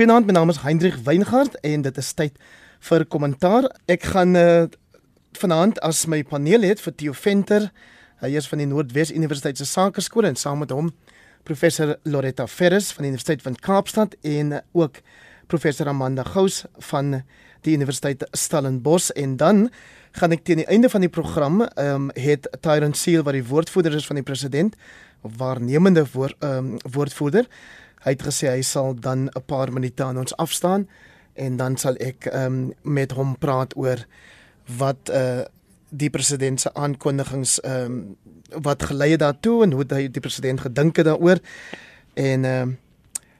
Goeienaand, my naam is Hendrik Weingart en dit is tyd vir kommentaar. Ek gaan uh, vanaand as my paneellid vir Theo Venter, hy is van die Noordwes Universiteit se Sakeskool en saam met hom professor Loretta Ferris van die Universiteit van Kaapstad en ook professor Amanda Gous van die Universiteit Stellenbosch en dan gaan ek teen die einde van die program ehm um, het Tyrant Seal wat die woordvoerder is van die president of waarnemende woord ehm um, woordvoerder Hy het gesê hy sal dan 'n paar minute aan ons afstaan en dan sal ek um, met hom praat oor wat uh die president se aankondigings um wat gelei het daartoe en hoe hy die president gedink het daaroor. En um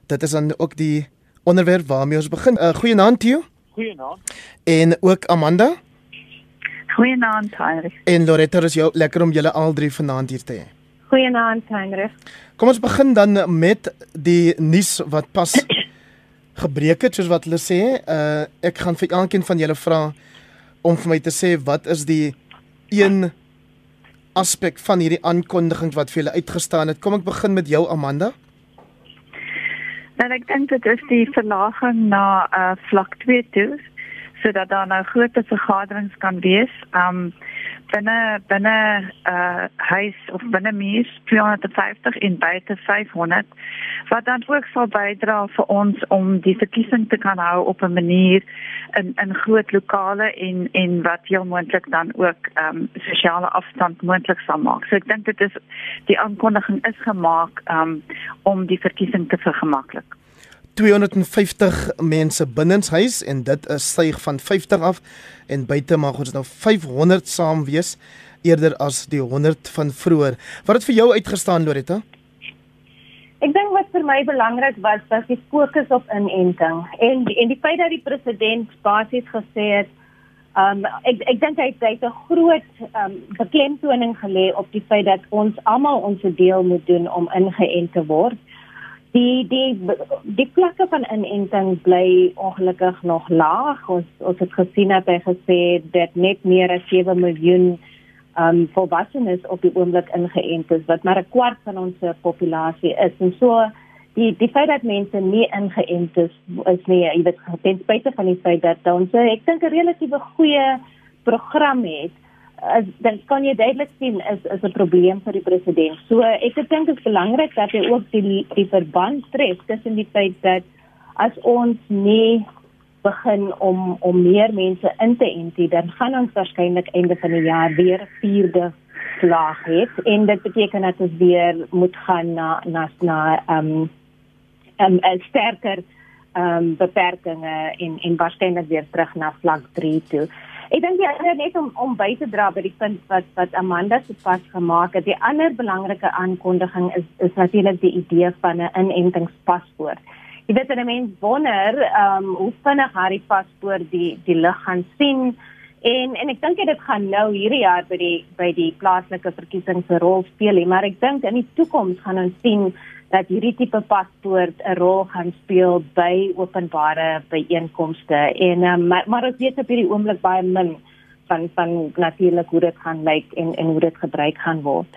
dit is dan ook die onderwerp waarmee ons begin. Uh goeienaand Theo. Goeienaand. En ook Amanda. Goeienaand Heinrich. En Loretta, is jou lekker om julle al drie vanaand hier te hê. Goeienaand Heinrich. Kom ons begin dan met die nuus wat pas gebreek het soos wat hulle sê. Uh ek gaan vir elkeen van julle vra om vir my te sê wat is die een aspek van hierdie aankondiging wat vir julle uitgestaan het. Kom ek begin met jou Amanda. Nou ek dink dit is die verlaging na uh vlak 2 toe sodat daar nou groter vergaderings kan wees. Um binne binne uh huis of binne muur 250 en buite 500 wat dan ook sal bydra vir ons om die verkiesing te kan hou op 'n manier in in groot lokale en en wat heel moontlik dan ook um sosiale afstand moontlik sal maak. So ek dink dit is die aankondiging is gemaak um om die verkiesing te vergemaklik. 250 mense binnenshuis en dit is styg van 50 af en buite mag ons nou 500 saam wees eerder as die 100 van vroeër. Wat het vir jou uitgestaan Loretta? Ek dink wat vir my belangrik was was die fokus op inenting en en die feit dat die president basies gesê het um ek ek dink hy het 'n groot um beklemtoning gelê op die feit dat ons almal ons deel moet doen om ingeënt te word die die die vlakke van inenting bly ongelukkig nog laag. Ons ons het gesien dat hy gesê dat net meer as 7 miljoen um volwassenes op die oomblik ingeënt is, wat maar 'n kwart van ons populasie is. En so die die feit dat mense nie ingeënt is, is nie, jy weet, ten spyte van die feit dat ons ek dink 'n relatiewe goeie program het as dan kan jy duidelik sien is is 'n probleem vir die president. So ek dink dit is belangrik dat hy ook die die verband tref tussen die feit dat as ons nie begin om om meer mense in te enti, dan gaan ons waarskynlik einde van die jaar weer vierde slag hê en dit beteken dat ons weer moet gaan na na na ehm um, ehm um, sterker ehm um, beperkings en en waarskynlik weer terug na vlak 3 toe. Ek dink die ander net om om by te dra by die punt wat wat Amanda sopas gemaak het. Die ander belangrike aankondiging is is natuurlik die idee van 'n inentingspaspoort. Jy weet dan mens wonder ehm um, hoe vinnig hierdie paspoort die die lig gaan sien en en ek dink dit gaan nou hierdie jaar by die by die plaaslike verkiesings 'n rol speel, maar ek dink in die toekoms gaan ons sien dat hierdie tipe paspoort 'n rol gaan speel by openbare byeenkomste en um, maar, maar ons weet op hierdie oomblik baie min van van natuurlik hoe dit gaan lyk en en hoe dit gebruik gaan word.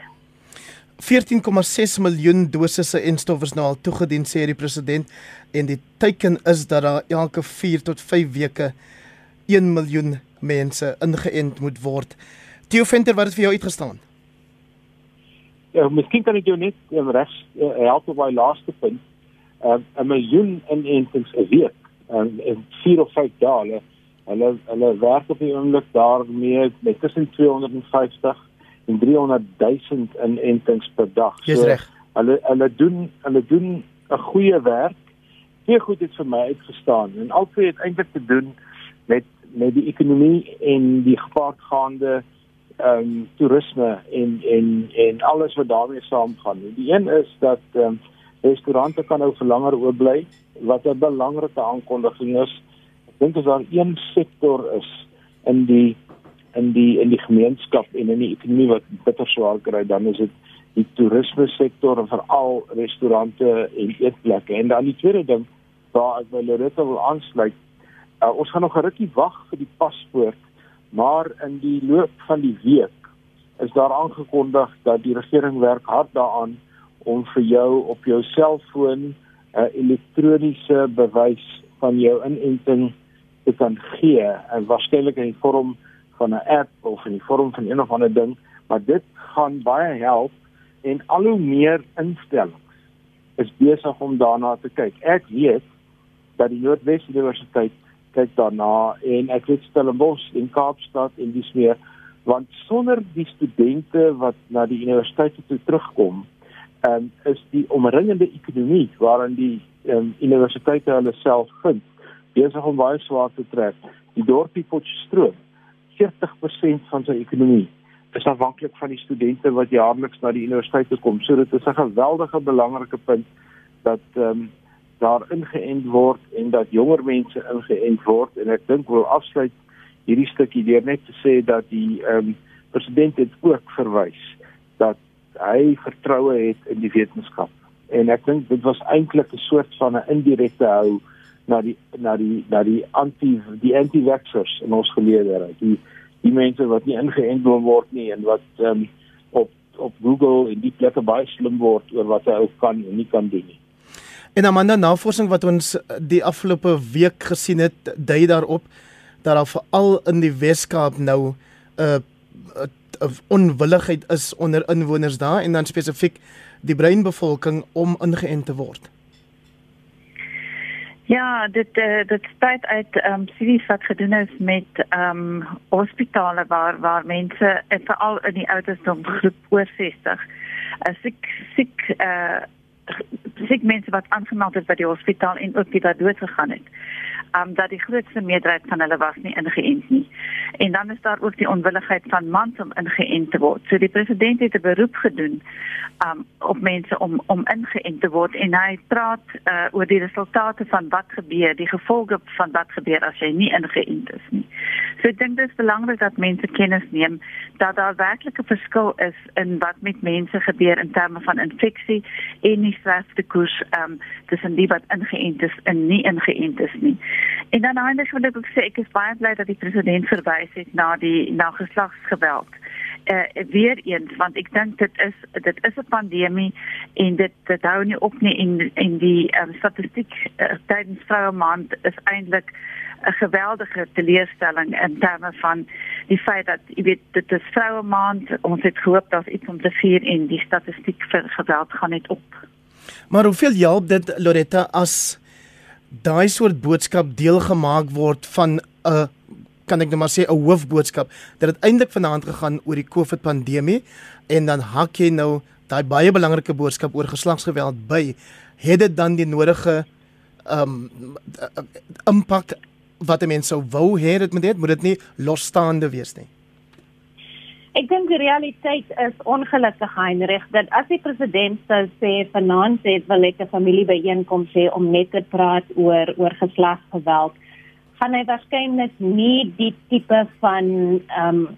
14,6 miljoen dosisse en stof is nou al toegedien sê die president en die teiken is dat daar elke 4 tot 5 weke 1 miljoen mense ingeënt moet word. Theo Venter wat het vir jou uitgestaan? Ja, miskien kan ek jou net um, reg uh, help op my laaste punt. Um, 'n miljoen inentings 'n week um, in 4 of 5 dae. Hulle hulle werk op die oomblik daarmee met tussen 250 en 300 000 inentings per dag. Dis so, reg. Hulle hulle doen hulle doen 'n goeie werk. Baie goed het vir my uitgestaan en albei het eintlik te doen met met die ekonomie en die gepaardgaande ehm um, toerisme en en en alles wat daarmee saamgaan. Die een is dat ehm um, restaurante kan nou vir langer oop bly wat 'n belangrike aankondiging is. Ek dink as daar een sektor is in die in die in die gemeenskap en in die ekonomie wat bitter swaar kry, dan is dit die toerisme sektor en veral restaurante en eetplekke. En dan die tweede ding waar ek by Loretta wil aansluit, uh, ons gaan nog 'n rukkie wag vir die paspoort maar in die loop van die week is daar aangekondig dat die regering werk hard daaraan om vir jou op jou selfoon 'n uh, elektroniese bewys van jou inenting te kan gee en waarskynlik in die vorm van 'n app of in die vorm van een of ander ding, maar dit gaan baie help en al hoe meer instellings is besig om daarna te kyk. Ek weet dat die Noordwes Universiteit kyk daarna en ek weet Stellenbosch en Kaapstad en dis meer want sonder die studente wat na die universiteite toe terugkom, um, is die omringende ekonomie waarin die um, universiteite hulle self vind besig om baie swaar te trek. Die dorpie Potchefstroom, 40% van sy ekonomie is afhanklik van die studente wat jaarliks na die universiteit toe kom. So dit is 'n geweldige belangrike punt dat ehm um, daar ingeënt word en dat jonger mense ingeënt word en ek dink wil afsluit hierdie stukkie deur net te sê dat die ehm um, president het ook verwys dat hy vertroue het in die wetenskap. En ek dink dit was eintlik 'n soort van 'n indirekte hou na die na die na die anti die anti-vaxxers in ons geleedere. Die die mense wat nie ingeënt word nie en wat um, op op Google en die plekke baie slim word oor wat hy ook kan en nie kan doen nie. En Amanda navorsing wat ons die afgelope week gesien het, dui daarop dat daar veral in die Weskaap nou 'n uh, 'n uh, onwilligheid is onder inwoners daar en dan spesifiek die breinbevolking om ingeënt te word. Ja, dit uh, dit spyt uit ehm um, studies wat gedoen is met ehm um, hospitale waar waar mense veral in die ouderdom groep oor 60 uh, siek siek eh uh, siek mense wat aangemeld het by die hospitaal en ook die wat dood gegaan het um, dat die grootste meerderheid van hulle was nie ingeënt nie. En dan is daar ook die onwilligheid van mans om ingeënt te word. So die president het 'n beroep gedoen um, op mense om om ingeënt te word en hy praat uh, oor die resultate van wat gebeur, die gevolge van wat gebeur as jy nie ingeënt is nie. So ek dink dit is belangrik dat mense kennis neem dat daar werklik 'n verskil is in wat met mense gebeur in terme van infeksie en die sterftekoers um, tussen die wat ingeënt is en nie ingeënt is nie. En dan eindig wil ek ook sê ek is baie bly dat die president verwys het na die na geslagsgeweld. Eh uh, weer eens want ek dink dit is dit is 'n pandemie en dit dit hou nie op nie en en die um, statistiek uh, tydens vroue maand is eintlik 'n geweldige teleurstelling in terme van die feit dat jy weet dit is vroue maand ons het gehoop daar's iets om te vier en die statistiek vir geweld gaan net op. Maar hoeveel help dit Loretta as daai soort boodskap deel gemaak word van 'n kan ek net maar sê 'n hoofboodskap dat dit eintlik vanaand gegaan oor die COVID pandemie en dan hak jy nou daai baie belangrike boodskap oor geslagsgeweld by. Het dit dan die nodige um impak wat mense sou wou hê dit moet dit moet dit nie losstaande wees nie Ek dink die realiteit is ongelukkig Heinrich dat as die president sou sê vanaand het wil ek 'n familiebyeenkom sê om net te praat oor oor geslagsgeweld, gaan hy waarskynlik nie die tipe van ehm um,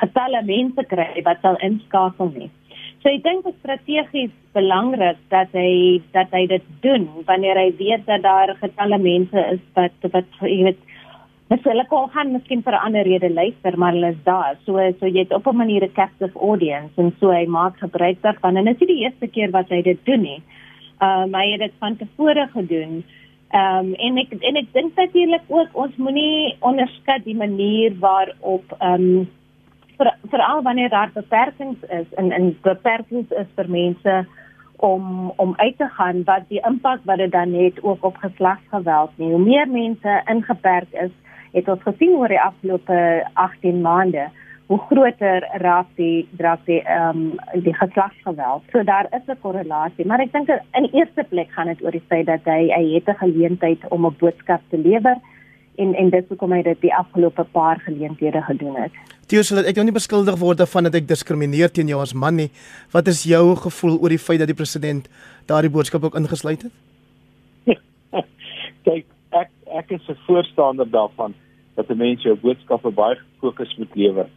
getalle mense kry wat sal inskakel nie. So ek dink dit strategies belangrik dat hy dat hy dit doen wanneer hy weet dat daar getalle mense is wat wat jy weet Dis hulle kon gaan miskien vir 'n ander rede luister, maar hulle is daar. So so jy het op 'n manier 'n captive audience en so hy maak gebruik daarvan en dit is nie die eerste keer wat hy dit doen nie. Ehm um, hy het dit van tevore gedoen. Ehm um, en ek en ek dink natuurlik ook ons moenie onderskat die manier waarop ehm um, vir veral wanneer daar beperkings is en en beperkings is vir mense om om uit te gaan wat die impak wat dit dan het ook op geslagsgeweld nie. Hoe meer mense ingeperk is, het ons gesien oor die afgelope 18 maande hoe groter raak die raak die ehm um, die geslagsgeweld. So daar is 'n korrelasie, maar ek dink in eerste plek gaan dit oor die feit dat hy hy het 'n geleentheid om 'n boodskap te lewer en en dit hoekom hy dit die afgelope paar geleenthede gedoen het. Teus, laat ek nou nie beskuldig word daarvan dat ek diskrimineer teen jou as man nie. Wat is jou gevoel oor die feit dat die president daardie boodskap ook ingesluit het? Kyk, ek ek is 'n voorstander daarvan dat 'n mens jou boodskappe baie gefokus moet lewer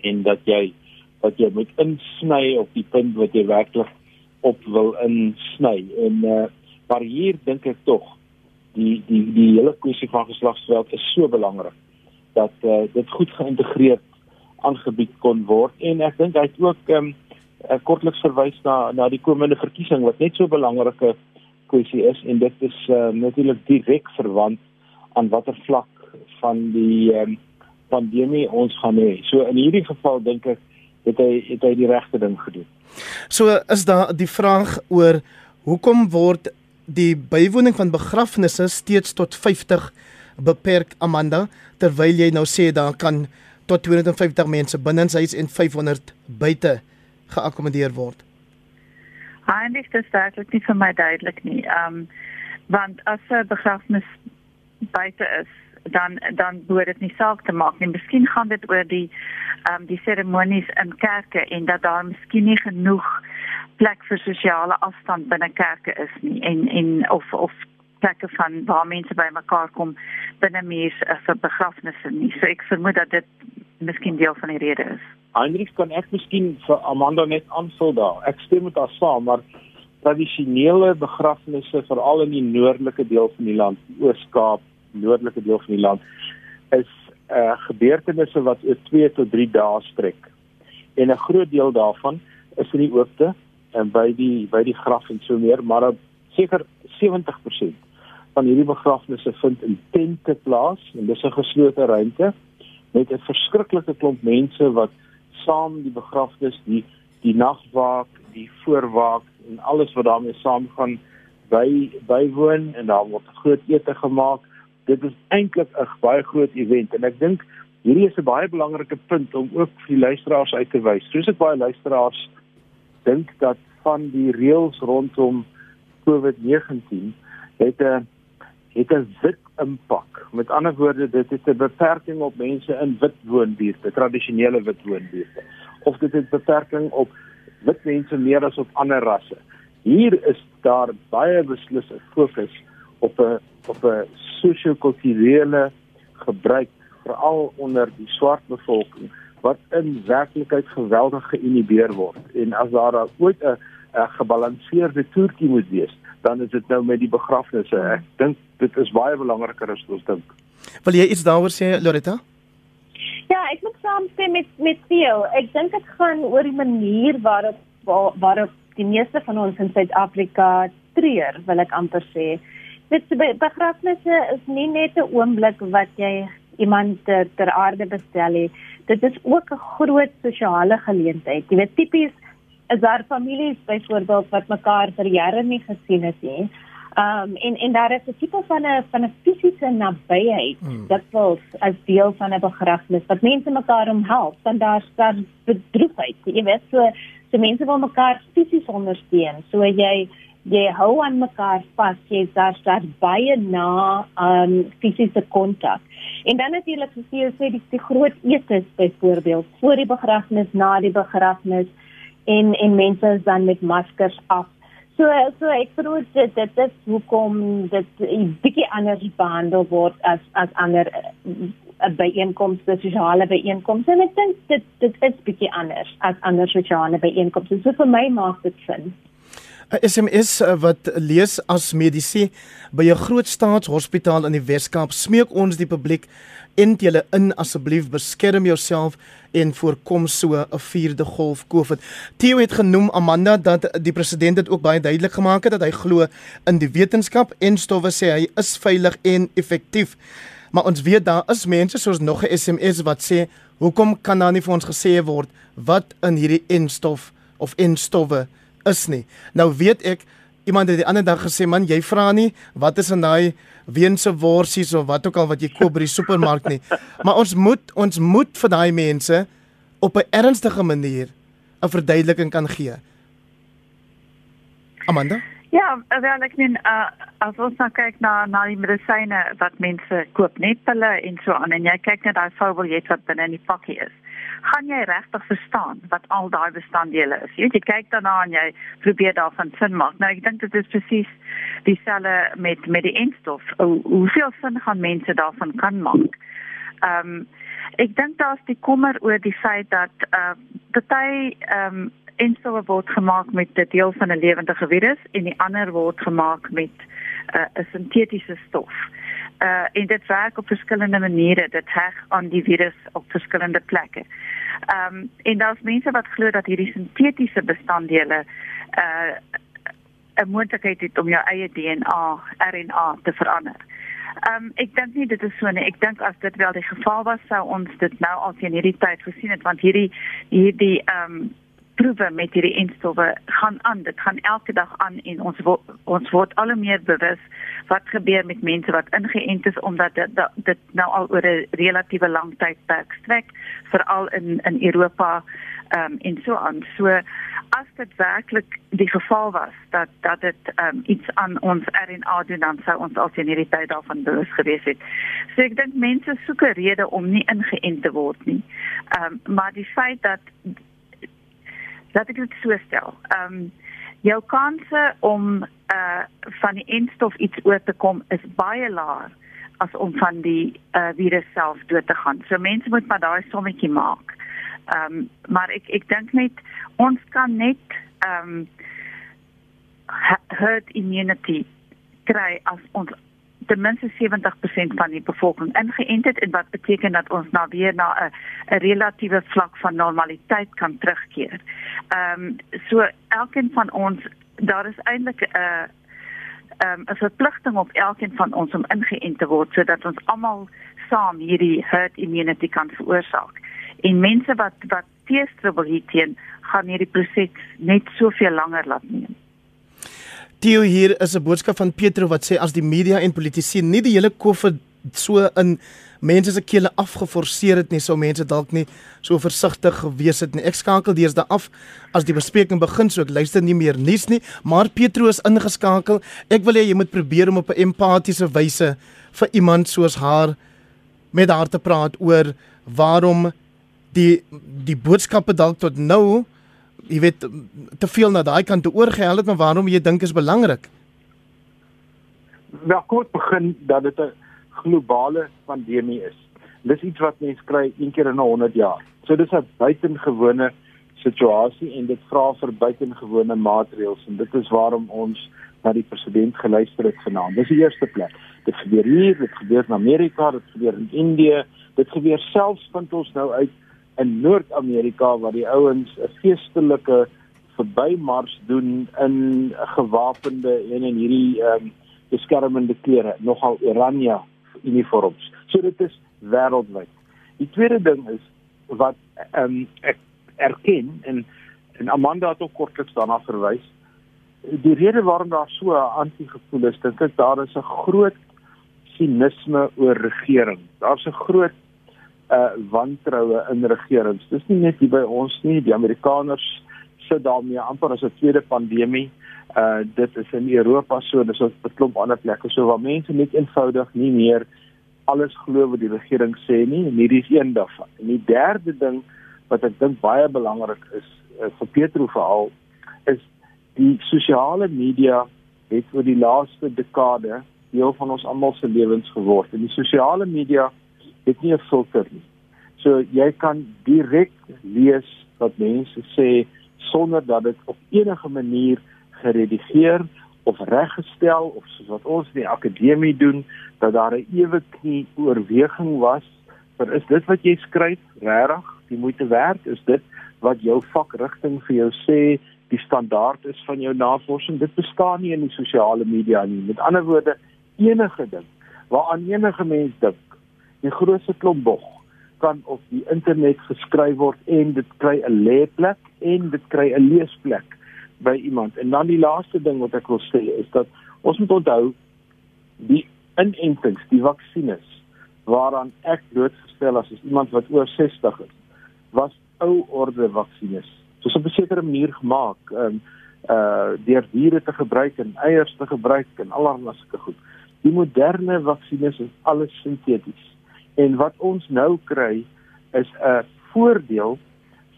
en dat jy dat jy moet insny op die punt wat jy werklik op wil insny. En uh, maar hier dink ek tog die die die hele kwessie van geslagsgeweld is so belangrik dat uh, dit goed geïntegreerd aangebied kon word. En ek dink hy het ook um, kortliks verwys na na die komende verkiesing wat net so belangrike kwessie is. En dit is uh, natuurlik direk verwant aan watter vlak van die um, pandemie ons gaan hê. So in hierdie geval dink ek het hy het hy die regte ding gedoen. So is daar die vraag oor hoekom word die bywoning van begrafnisse steeds tot 50 beperk Amanda terwyl jy nou sê daar kan tot 250 mense binne huis en 500 buite geakkommodeer word. Eintlik is dit nie vir my duidelik nie. Ehm um, want as 'n begrafnis buite is, dan dan behoort dit nie saak te maak nie. Miskien gaan dit oor die ehm um, die seremonies in kerke en dat daar miskien nie genoeg plek vir sosiale afstand binne kerke is nie en en of of plekke van waar mense bymekaar kom binne mens uh, vir begrafnisse nie. So ek vermoed dat dit miskien deel van die rede is. Heinrich kan ek miskien vir Amanda net aanvul daar. Ek stem met haar saam, maar tradisionele begrafnisse veral in die noordelike deel van die land, Oos-Kaap, noordelike deel van die land is uh gebeurtenisse wat oor 2 tot 3 dae strek. En 'n groot deel daarvan is in die oopte en by die by die graf en so meer, maar seker 70% van hierdie begrafnisse vind in tente plaas en dis 'n geslote ruimte met 'n verskriklike klomp mense wat saam die begrafnis, die die nagwaak, die voorwaak en alles wat daarmee saamgaan by bywoon en daar word groot ete gemaak dit is eintlik 'n baie groot event en ek dink hierdie is 'n baie belangrike punt om ook vir die luisteraars uit te wys. Soos ek baie luisteraars dink dat van die reëls rondom COVID-19 het 'n het 'n wit impak. Met ander woorde, dit het 'n beperking op mense in wit woonbuurte, tradisionele wit woonbuurte. Of dit het beperking op wit mense meer as op ander rasse. Hier is daar baie beslis 'n fokus op 'n op 'n sosio-kulturele gebruik veral onder die swart bevolking wat in werklikheid geweldig geïnhibeer word. En as daar ooit 'n 'n gebalanseerde toertjie moet wees dan is dit nou met die begrafnisse. Ek dink dit is baie belangriker as ons dink. Wil jy iets daaroor sê Loretta? Ja, ek moet saamstem met met veel. Ek dink dit gaan oor die manier waarop waarop die meeste van ons in Suid-Afrika treur, wil ek amper sê dit begrafnisse is nie net 'n oomblik wat jy iemand ter, ter aarde bestel nie. Dit is ook 'n groot sosiale geleentheid. Jy weet tipies is daar families byvoorbeeld wat mekaar vir jare nie gesien het nie. Um en en daar is 'n tipe van 'n van 'n fisiese nabyheid hmm. dat voels as deel van 'n begrafnis wat mense mekaar omhelp. Dan daar staan bedroefheid. Jy weet so so mense wil mekaar fisies ondersteun. So jy jy hou aan mekaar vas, jy daar daar baie na um, fisiese kontak. En dan natuurlik soos jy sê die, die groot etes byvoorbeeld voor die begrafnis, na die begrafnis en en mense is dan met maskers af. So so ek glo dit dit is hoekom dit 'n bietjie anders behandel word as as ander uh, byeenkomste, sosiale byeenkomste. En ek dink dit dit is bietjie anders as ander sosiale byeenkomste. So vir my maak dit sin. SMS eh, wat lees as medisy by 'n groot staatshospitaal in die Weskaap smeek ons die publiek en julle in asseblief beskerm jouself en voorkom so 'n vierde golf COVID. Theo het genoem Amanda dat die president dit ook baie duidelik gemaak het dat hy glo in die wetenskap en stowwe sê hy is veilig en effektief. Maar ons weet daar is mense soos nog 'n SMS wat sê hoekom kan daar nie vir ons gesê word wat in hierdie enstof of enstowwe is nie. Nou weet ek iemand het die ander dag gesê man, jy vra nie wat is in daai weense worsies of wat ook al wat jy koop by die supermark nie. Maar ons moet ons moet vir daai mense op 'n ernstige manier 'n verduideliking kan gee. Amanda? Ja, wel ek meen uh, as ons nou kyk na na die medisyne wat mense koop, net pille en so aan en jy kyk net daai foubeljet wat binne in die pakkie is gaan jy regtig verstaan wat al daai bestanddele is. Jy, jy kyk daarna en jy probeer daarvan sin maak. Nou ek dink dit is presies dieselfde met met die enstof. Hoe hoeveel sin gaan mense daarvan kan maak? Ehm um, ek dink daar's die kommer oor die feit dat uh party ehm um, enstof word gemaak met 'n deel van 'n lewendige virus en die ander word gemaak met uh, 'n uh, sintetiese stof uh en dit werk op verskillende maniere dit heg aan die virus op verskillende plekke. Ehm um, en daar's mense wat glo dat hierdie sintetiese bestanddele uh 'n moontlikheid het om jou eie DNA, RNA te verander. Ehm um, ek dink nie dit is so nie. Ek dink as dit wel die geval was sou ons dit nou al teen hierdie tyd gesien het want hierdie hierdie ehm um, proewe met hierdie enstowwe gaan aan. Dit gaan elke dag aan en ons wo ons word al meer bewus wat gebeur met mense wat ingeënt is omdat dit dit nou al oor 'n relatiewe lang tydperk strek veral in in Europa ehm um, en so aan. So as dit werklik die geval was dat dat dit ehm um, iets aan ons RNA doen dan sou ons al in hierdie tyd daarvan bewus gewees het. So ek dink mense soek 'n rede om nie ingeënt te word nie. Ehm um, maar die feit dat dat ek dit so stel. Ehm um, jou kanse om uh van die enstof iets oor te kom is baie laag as om van die uh virus self dood te gaan. So mense moet maar daai sommetjie maak. Ehm um, maar ek ek dink net ons kan net ehm um, herd immunity kry as ons ten minste 70% van die bevolking ingeënt het en wat beteken dat ons nou weer na 'n 'n relatiewe vlak van normaliteit kan terugkeer. Ehm um, so elkeen van ons daar is eintlik 'n uh, ehm um, 'n verpligting op elkeen van ons om ingeënt te word sodat ons almal saam hierdie herd immunity kan veroorsaak. En mense wat wat teestrubbel hierteen gaan hierdie proses net soveel langer laat neem. Theo hier is 'n boodskap van Petro wat sê as die media en politici nie die hele COVID so in mense se kele afgeforceer het nie sou mense dalk nie so versigtig gewees het nie. Ek skakel deesdae af as die bespreking begin so ek luister nie meer nuus nie, maar Petro is ingeskakel. Ek wil hê jy moet probeer om op 'n empatiese wyse vir iemand soos haar met haar te praat oor waarom die die boodskappe dalk tot nou jy weet te veel na daai kant toe oorgehel het, maar waarom jy dink is belangrik? Wel kort begin dat dit 'n globale pandemie is. Dis iets wat mense kry een keer in 'n 100 jaar. So dis 'n buitengewone situasie en dit vra vir buitengewone maatreëls en dit is waarom ons na die president geluister het vanaand. Dis die eerste plek. Dit gebeur hier, dit gebeur in Amerika, dit gebeur in Indië, dit gebeur selfs vind ons nou uit in Noord-Amerika waar die ouens 'n feestelike verbymars doen in gewapende en in hierdie ehm um, beskermende klere, nogal oranje uniforms. So dit is wêreldwyd. Die tweede ding is wat ehm um, ek erken en en Amanda het ook kortliks daarna verwys. Die rede waarom daar so 'n anti-gevoel is, dink ek daar is 'n groot sinisme oor regering. Daar's 'n groot uh wantroue in regerings. Dis nie net hier by ons nie, die Amerikaners sit daarmee amper as 'n tweede pandemie. Uh dit is in Europa so, dis op 'n klomp ander plekke so waar mense net eenvoudig nie meer alles glo wat die regering sê nie en hierdie is een daarvan. En die derde ding wat ek dink baie belangrik is uh, vir Petro veral is die sosiale media het oor die laaste dekade deel van ons almal se lewens geword. En die sosiale media het nie 'n filter nie. So jy kan direk lees wat mense sê sonder dat dit op enige manier geredigeer of reggestel of soos wat ons in die akademie doen dat daar 'n ewe knie oorweging was vir is dit wat jy skryf regtig die moeite werd? Is dit wat jou vakrigting vir jou sê die standaard is van jou navorsing? Dit bestaan nie in die sosiale media nie. Met ander woorde enige ding waaraan enige mens dink die grootste klomp bog kan op die internet geskryf word en dit kry 'n lêplek en dit kry 'n leesplek by iemand. En dan die laaste ding wat ek wil sê is dat ons moet onthou die inentings, die vaksines waaraan ek blootgestel as iemand wat oor 60 is, was ou orde vaksines. Is op 'n sekere manier gemaak, ehm um, uh deur diere te gebruik en eiers te gebruik en allerlei sulke goed. Die moderne vaksines is alles sinteties. En wat ons nou kry is 'n voordeel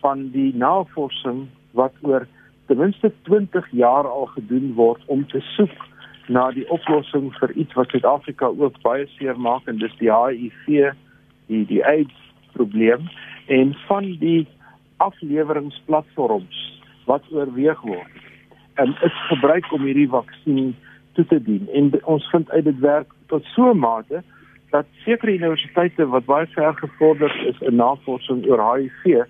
van die navorsing wat oor ten minste 20 jaar al gedoen word om te soek na die oplossing vir iets wat Suid-Afrika ook baie seer maak en dis die HIV, die die AIDS probleem en van die afleweringsplatforms wat oorweeg word. En is gebruik om hierdie vaksin toe te dien en ons vind uit dit werk tot so 'n mate dat sekere universiteite wat baie ver gevorder is in navorsing oor HIV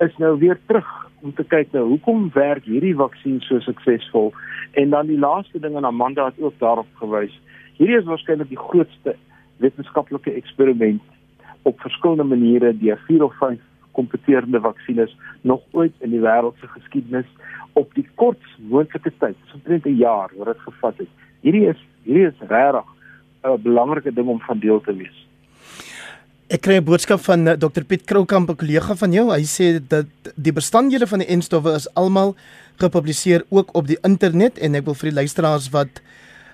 is nou weer terug om te kyk nou hoekom werk hierdie vaksin so suksesvol en dan die laaste ding en Amanda het ook daarop gewys. Hierdie is waarskynlik die grootste wetenskaplike eksperiment op verskillende maniere deur vier of vyf kompeterende vaksines nog ooit in die wêreld se geskiedenis op die kortste moontlike tyd, so omtrent 'n jaar wat dit gevat het. Hierdie is hierdie is regtig 'n belangrike ding om van deel te wees. Ek kry 'n boodskap van eh, Dr Piet Kroukamp, 'n kollega van jou. Hy sê dat die bestanddele van die enstowwe is almal gepubliseer ook op die internet en ek wil vir die luisteraars wat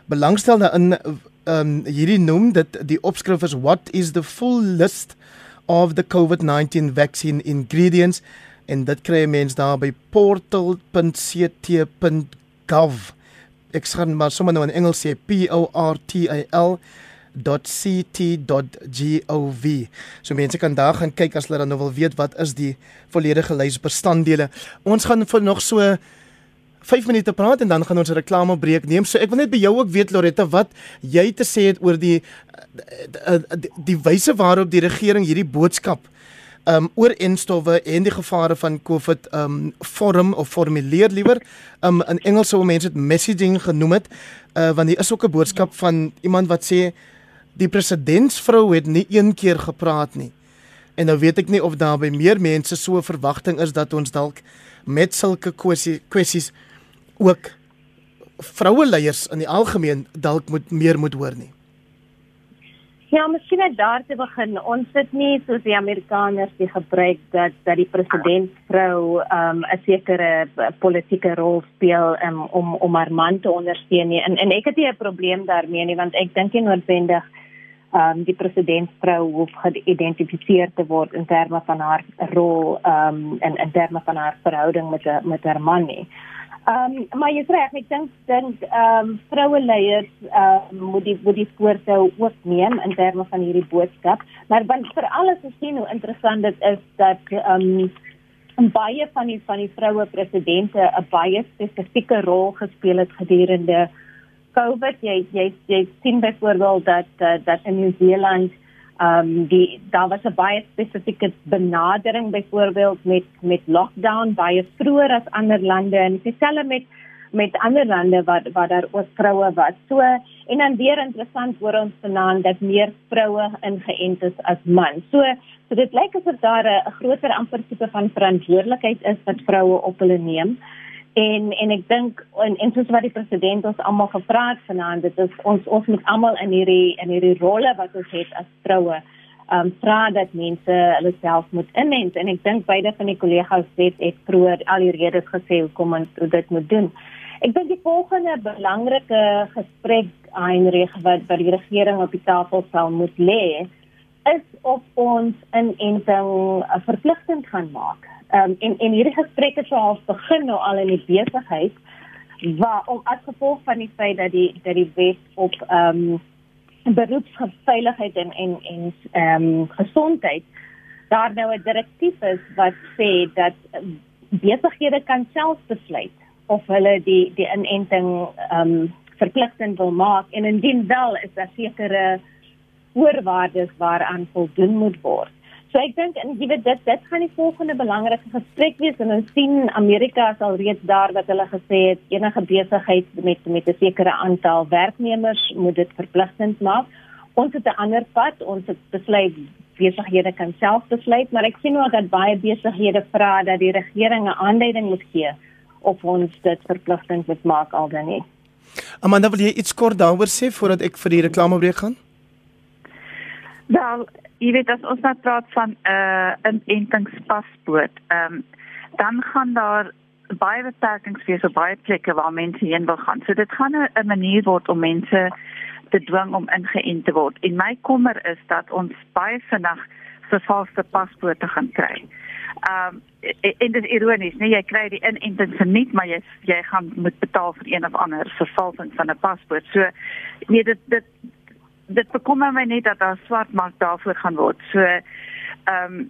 belangstel daarin ehm um, hierdie noem dit die opskrif is what is the full list of the COVID-19 vaccine ingredients en dit kry jy mens daar by portal.ct.gov. Ek gaan maar sommer nou in Engels sê P O R T A L .ct.gov. So mense kan daar gaan kyk as hulle dan nou wil weet wat is die volledige lys bestanddele. Ons gaan vir nog so 5 minute praat en dan gaan ons 'n reklamebreek neem. So ek wil net by jou ook weet Loretta wat jy te sê het oor die die, die, die wyse waarop die regering hierdie boodskap um oor enstowwe en die gevare van COVID um vorm of formuleer liewer um in Engels sou mense dit messaging genoem het uh want hier is ook 'n boodskap van iemand wat sê die presidentsvrou het nie een keer gepraat nie. En nou weet ek nie of daar by meer mense so 'n verwagting is dat ons dalk met sulke kwessies ook vroue leiers in die algemeen dalk moet meer moet hoor nie. Ja, miskien net daar te begin. Ons sit nie soos die Amerikaners die gebruik dat dat die presidentsvrou um, 'n sekere politieke rol speel um, om om haar man te ondersteun nie. En en ek het nie 'n probleem daarmee nie want ek dink nie noodwendig um, die presidentsvrou hoef geïdentifiseer te word in terme van haar rol um, en in terme van haar verhouding met met haar man nie. Ehm um, maar jy sê ek dink dink ehm um, vroue leiers ehm uh, moet die moet die voorstel ook neem in terme van hierdie boodskap. Maar want vir alles is sien hoe interessant dit is dat ehm um, baie van die van die vroue presidente 'n baie spesifieke rol gespeel het gedurende COVID. Jy jy jy sien byvoorbeeld dat uh, dat in Nieu-Seeland ehm um, die daar was 'n baie spesifieke benadering byvoorbeeld met met lockdown baie vroeër as ander lande en dieselfde met met ander lande wat waar daar ook vroue was. So en dan weer interessant hoor ons vanaand dat meer vroue ingeënt is as mans. So so dit lyk asof daar 'n groter amper tipe van verantwoordelikheid is wat vroue op hulle neem. En en ek dink en, en soos wat die president ons almal gevra het vanaand, dit is ons ons moet almal in hierdie in hierdie rolle wat ons het as vroue, ehm um, vra dat mense hulle self moet inent en ek dink beide van die kollegas het het vroeër al die redes gesê hoekom ons dit moet doen. Ek dink die volgende belangrike gesprek Heinrich wat by die regering op die tafel sal moet lê is of ons inenting verpligtend gaan maak Ehm um, en en hierdie gesprekke sou al begin nou al in die besigheid waar om as gevolg van die feit dat die dat die wet op ehm um, beroepsveiligheid en en en ehm um, gesondheid daar nou 'n direktief is wat sê dat besighede kan self besluit of hulle die die inenting ehm um, verpligtend wil maak en indien wel is daar sekere voorwaardes waaraan voldoen moet word. So ek dink en jy weet dit dit gaan die volgende belangrike gesprek wees en ons sien Amerika is al reeds daar wat hulle gesê het enige besigheid met met 'n sekere aantal werknemers moet dit verpligtend maak. Ons het 'n ander pad, ons het besluit besighede kan self besluit, maar ek sien ook dat baie besighede vra dat die regering 'n aanduiding moet gee of ons dit verpligtend moet maak al dan nie. Amanda, wil jy iets kort daaroor sê voordat ek vir die reklamebreek gaan? Wel, jy weet as ons nou praat van 'n uh, inentingspaspoort, ehm um, dan gaan daar baie beperkings wees op baie plekke waar mense heen wil gaan. So dit gaan 'n manier word om mense te dwing om ingeënt te word. En my kommer is dat ons baie vinnig vervalste paspoorte gaan kry. Ehm um, en dit is ironies, nee, jy kry die inenting verniet, maar jy jy gaan moet betaal vir een of ander vervalsing van 'n paspoort. So nee, dit dit dit bekommer my net dat daar swart mark daarvoor gaan word. So ehm um,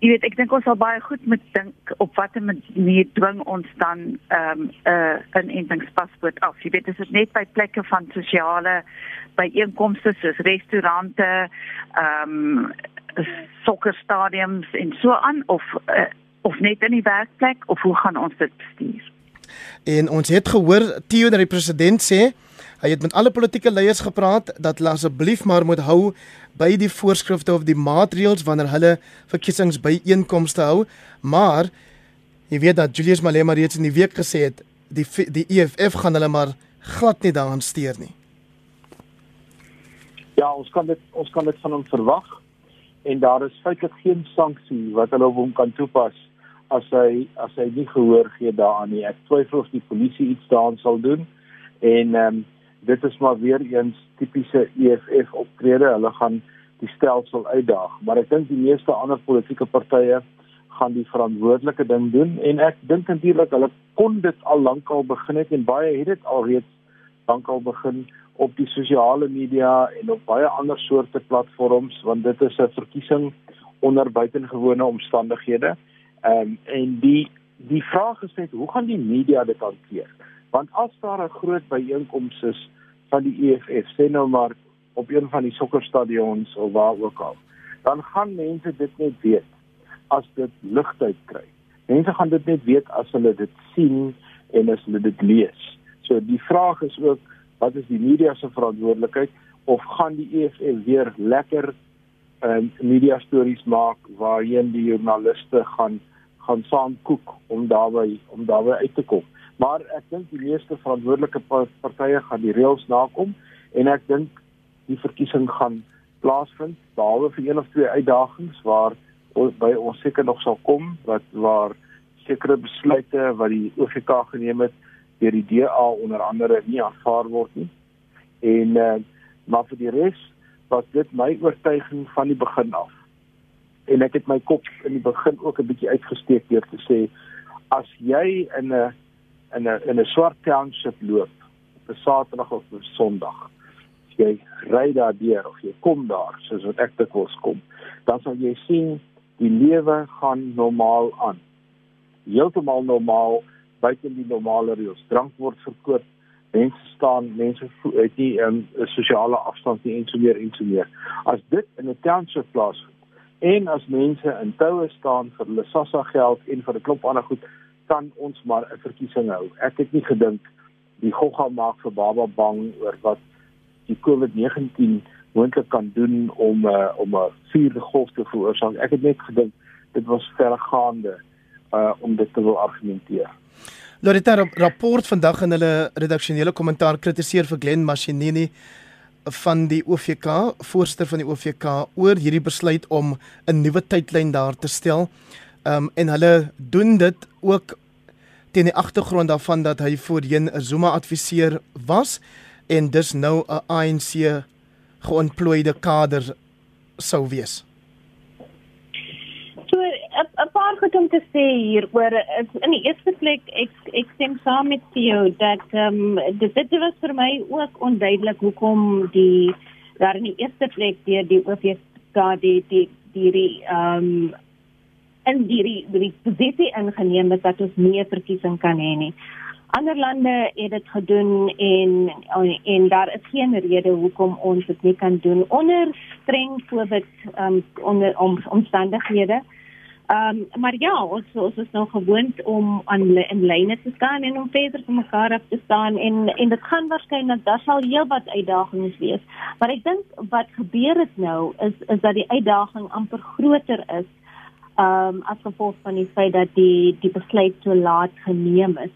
jy weet ek dink ons sal baie goed moet dink op watter manier dwing ons dan ehm um, 'n uh, inentingspaspoort af. Jy weet dit is net by plekke van sosiale byeenkomste soos restaurante, ehm um, sokkerstadiums en so aan of uh, of net in die werkplek of hoe gaan ons dit bestuur? En ons het gehoor Theo dat die president sê hy het met alle politieke leiers gepraat dat hulle asseblief maar moet hou by die voorskrifte of die maatreëls wanneer hulle verkiesings by einkomste hou, maar jy weet dat Julius Malema reeds in die week gesê het die die EFF gaan hulle maar glad nie daaraan steur nie. Ja, ons kan dit ons kan dit van hom verwag en daar is feitelik geen sanksie wat hulle op hom kan toepas as hy as hy nie gehoor gee daaraan nie. Ek twyfel of die polisie iets daaraan sal doen. En ehm um, dit is maar weer eens tipiese EFF optrede. Hulle gaan die stelsel uitdaag, maar ek dink die meeste ander politieke partye gaan die verantwoordelike ding doen en ek dink natuurlik hulle kon dit al lankal begin het en baie het dit alreeds lankal begin op die sosiale media en op baie ander soorte platforms want dit is 'n verkiesing onder buitengewone omstandighede. Ehm um, en die die vraag is net hoe gaan die media dit hanteer? Want as daar 'n groot byeenkoms is van die EFF, sê nou maar op een van die sokkerstadions of waar ook al, dan gaan mense dit net weet as dit ligtyd kry. Mense gaan dit net weet as hulle dit sien en as hulle dit lees. So die vraag is ook wat is die media se verantwoordelikheid of gaan die EFF weer lekker um, media stories maak waarheen die joernaliste gaan gaan saam kook om daarby om daarby uit te kom. Maar ek dink die meeste verantwoordelike partye gaan die reëls nakom en ek dink die verkiesing gaan plaasvind behalwe vir een of twee uitdagings waar ons by ons seker nog sal kom wat waar sekere besluite wat die OVK geneem het deur die DA onder andere nie aanvaar word nie. En uh, maar vir die res was dit my oortuiging van die begin af en ek het my kop in die begin ook 'n bietjie uitgesteek deur te sê as jy in 'n in 'n in 'n swart township loop op 'n Saterdag of 'n Sondag jy ry daar deur of jy kom daar soos wat ek dit wors kom dan sal jy sien die lewe gaan normaal aan. Heeltemal normaal buite die normale reëls. Drank word verkoop mense staan mense het nie 'n um, sosiale afstand nie en so meer en so meer. As dit in 'n township plaas en as mense in toue staan vir hulle SASSA geld en vir 'n klomp ander goed kan ons maar 'n verkiesing hou. Ek het nie gedink die gogga maak vir baba bang oor wat die COVID-19 moontlik kan doen om uh, om 'n vierde golf te veroorsaak. Ek het net gedink dit was vergaande uh om dit te wil argumenteer. Loretta rapport vandag in hulle redaksionele kommentaar kritiseer vir Glen Mashinini van die OVK, voorsitter van die OVK oor hierdie besluit om 'n nuwe tydlyn daar te stel. Ehm um, en hulle doen dit ook teen die agtergrond daarvan dat hy voorheen 'n Zuma adviseur was en dis nou 'n ANC geontplooide kader sou wees. 'n paar goed om te sê hier oor in die eerste plek ek ek stem saam met jou dat ehm um, dit dit was vir my ook onduidelik hoekom die daar in die eerste plek deur die OVK die die die ehm um, en die die posisie ingeneem het dat ons nie 'n verkiesing kan hê nie. Ander lande het dit gedoen en en daar is geen rede hoekom ons dit nie kan doen onder streng COVID um, onder om, omstandighede. Ehm um, maar ja, ons ons is nou gewoond om aan in lyne te staan en om verder van mekaar af te staan en en dit gaan waarskynlik daar sal heelwat uitdagings wees. Maar ek dink wat gebeur het nou is is dat die uitdaging amper groter is ehm um, as gevolg van die feit dat die die besluit so laat geneem is.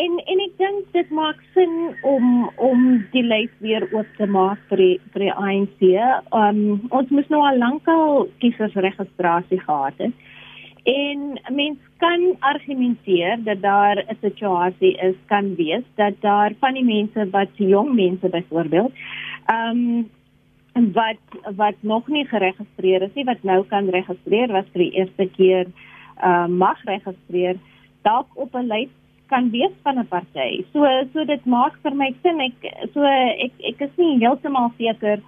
En en ek dink dit maak sin om om die lys weer oop te maak vir die, vir die ANC. Ehm um, ons moet nou al lankal kiesersregistrasie gehad het. En mens kan argumenteer dat daar 'n situasie is kan wees dat daar van die mense wat jong mense byvoorbeeld ehm um, wat wat nog nie geregistreer is nie wat nou kan registreer wat vir die eerste keer uh, mag registreer dalk op 'n lys kan wees van 'n party. So so dit maak vir my sin ek so ek ek is nie heeltemal seker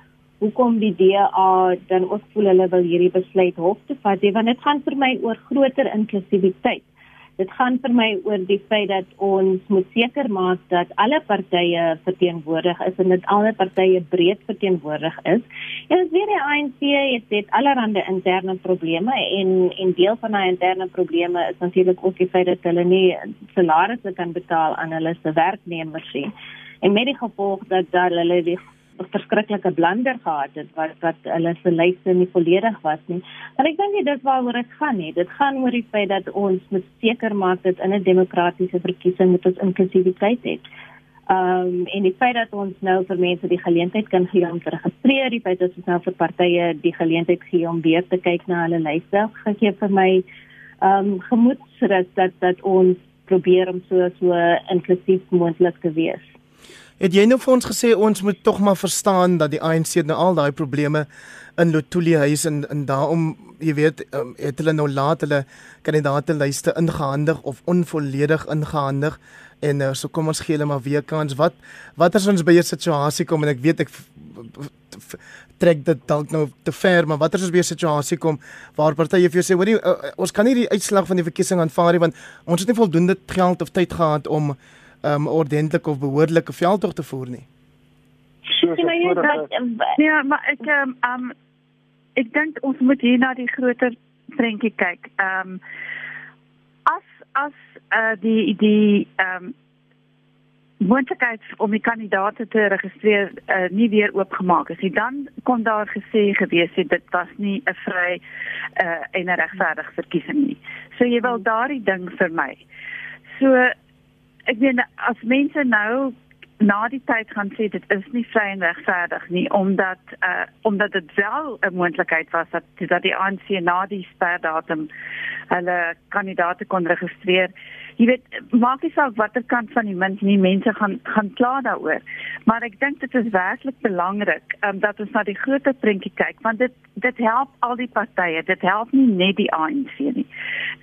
hoekom die DA dan ook voel hulle wil hierdie besluit hof toe vat, want dit gaan vir my oor groter inklusiwiteit. Dit gaan vir my oor die feit dat ons moet seker maak dat alle partye verteenwoordig is en dat alle partye breed verteenwoordig is. En as weer die ANC het dit allerlei interne probleme en en deel van daai interne probleme is natuurlik ook die feit dat hulle nie salarisse kan betaal aan hulle se werknemers nie. En met die gevolg dat hulle die verskriklike blunder gehad het wat wat hulle se lyste nie volledig was nie. Maar ek dink dit waaroor dit gaan nie. Dit gaan oor die feit dat ons moet seker maak dat in 'n demokratiese verkiesing moet ons inklusiwiteit hê. Ehm um, en die feit dat ons nou vir mense die geleentheid kan gee om te registreer, die feit dat ons nou vir partye die geleentheid gee om weer te kyk na hulle lyste, gee vir my ehm um, gemoedsrus dat dat ons probeer om so so inklusief moontlik te wees. Het jy nou vir ons gesê ons moet tog maar verstaan dat die ANC nou al daai probleme in Lotuli huis en en daarom jy weet um, het hulle nou laat hulle kandidaate lyste ingehandig of onvolledig ingehandig. En uh, so kom ons gee hulle maar weer kans. Wat wat as ons by 'n situasie kom? En ek weet ek trek dit dalk nou te ver maar wat as ons by 'n situasie kom waar partye vir jou sê hoorie uh, ons kan nie die uitslag van die verkiesing aanvaar nie want ons het nie voldoende geld of tyd gehad om um ordentlik of behoorlike veldtog te voer nie. So so Ja, maar ek um, um ek dink ons moet hier na die groter prentjie kyk. Um as as uh die die um moontlikheid om die kandidaate te registreer uh, nie weer oopgemaak is nie, dan kon daar gesê gewees het dit was nie 'n vry uh, en 'n regverdige verkiesing nie. So jy wil daardie ding vir my. So ek weet as mense nou na die tyd gaan sê dit is nie vry en regverdig nie omdat uh omdat dit wel 'n moontlikheid was dat dat die ANC na die sperdatum hulle kandidaate kon registreer. Jy weet maak nie saak watter kant van die munt nie mense gaan gaan kla daaroor. Maar ek dink dit is werklik belangrik um, dat ons na die groter prentjie kyk want dit dit help al die partye. Dit help nie net die ANC nie.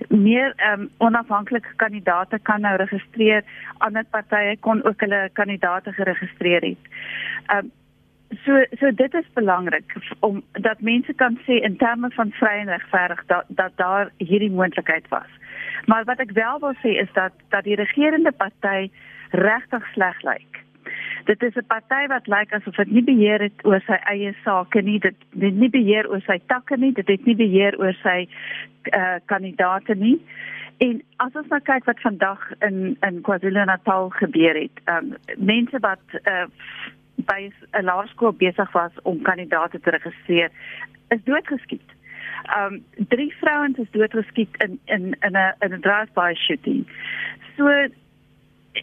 Meer um, onafhanklike kandidaate kan nou registreer. Ander partye kon ook hulle kandidaate geregistreer het. Um, So so dit is belangrik om dat mense kan sê in terme van vry en regverdig dat dat daar hierdie moontlikheid was. Maar wat ek wel wil sê is dat dat die regerende party regtig sleg lyk. Dit is 'n party wat lyk asof dit nie beheer het oor sy eie sake nie, dit dit nie beheer oor sy takke nie, dit het nie beheer oor sy uh eh, kandidaate nie. En as ons nou kyk wat vandag in in KwaZulu-Natal gebeur het, um mense wat uh by 'n laerskool besig was om kandidaate te registreer, is doodgeskiet um drie vrouens is doodgeskiet in in in 'n in 'n drive-by shooting. So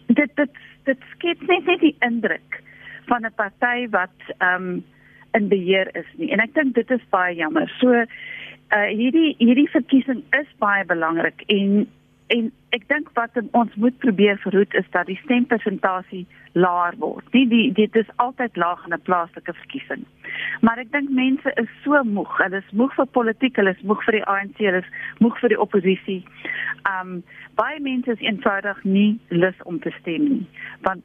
dit dit dit skep net net die indruk van 'n party wat um in beheer is nie. En ek dink dit is baie jammer. So uh hierdie hierdie verkiesing is baie belangrik en en ek dink wat ons moet probeer verhoed is dat die stempersentasie laer word. Nie die dit is altyd laag in 'n plaaslike verkiesing. Maar ek dink mense is so moeg. Hulle is moeg vir politiek, hulle is moeg vir die ANC, hulle is moeg vir die oppositie. Um baie mense is eenvoudig nie lus om te stem nie. Want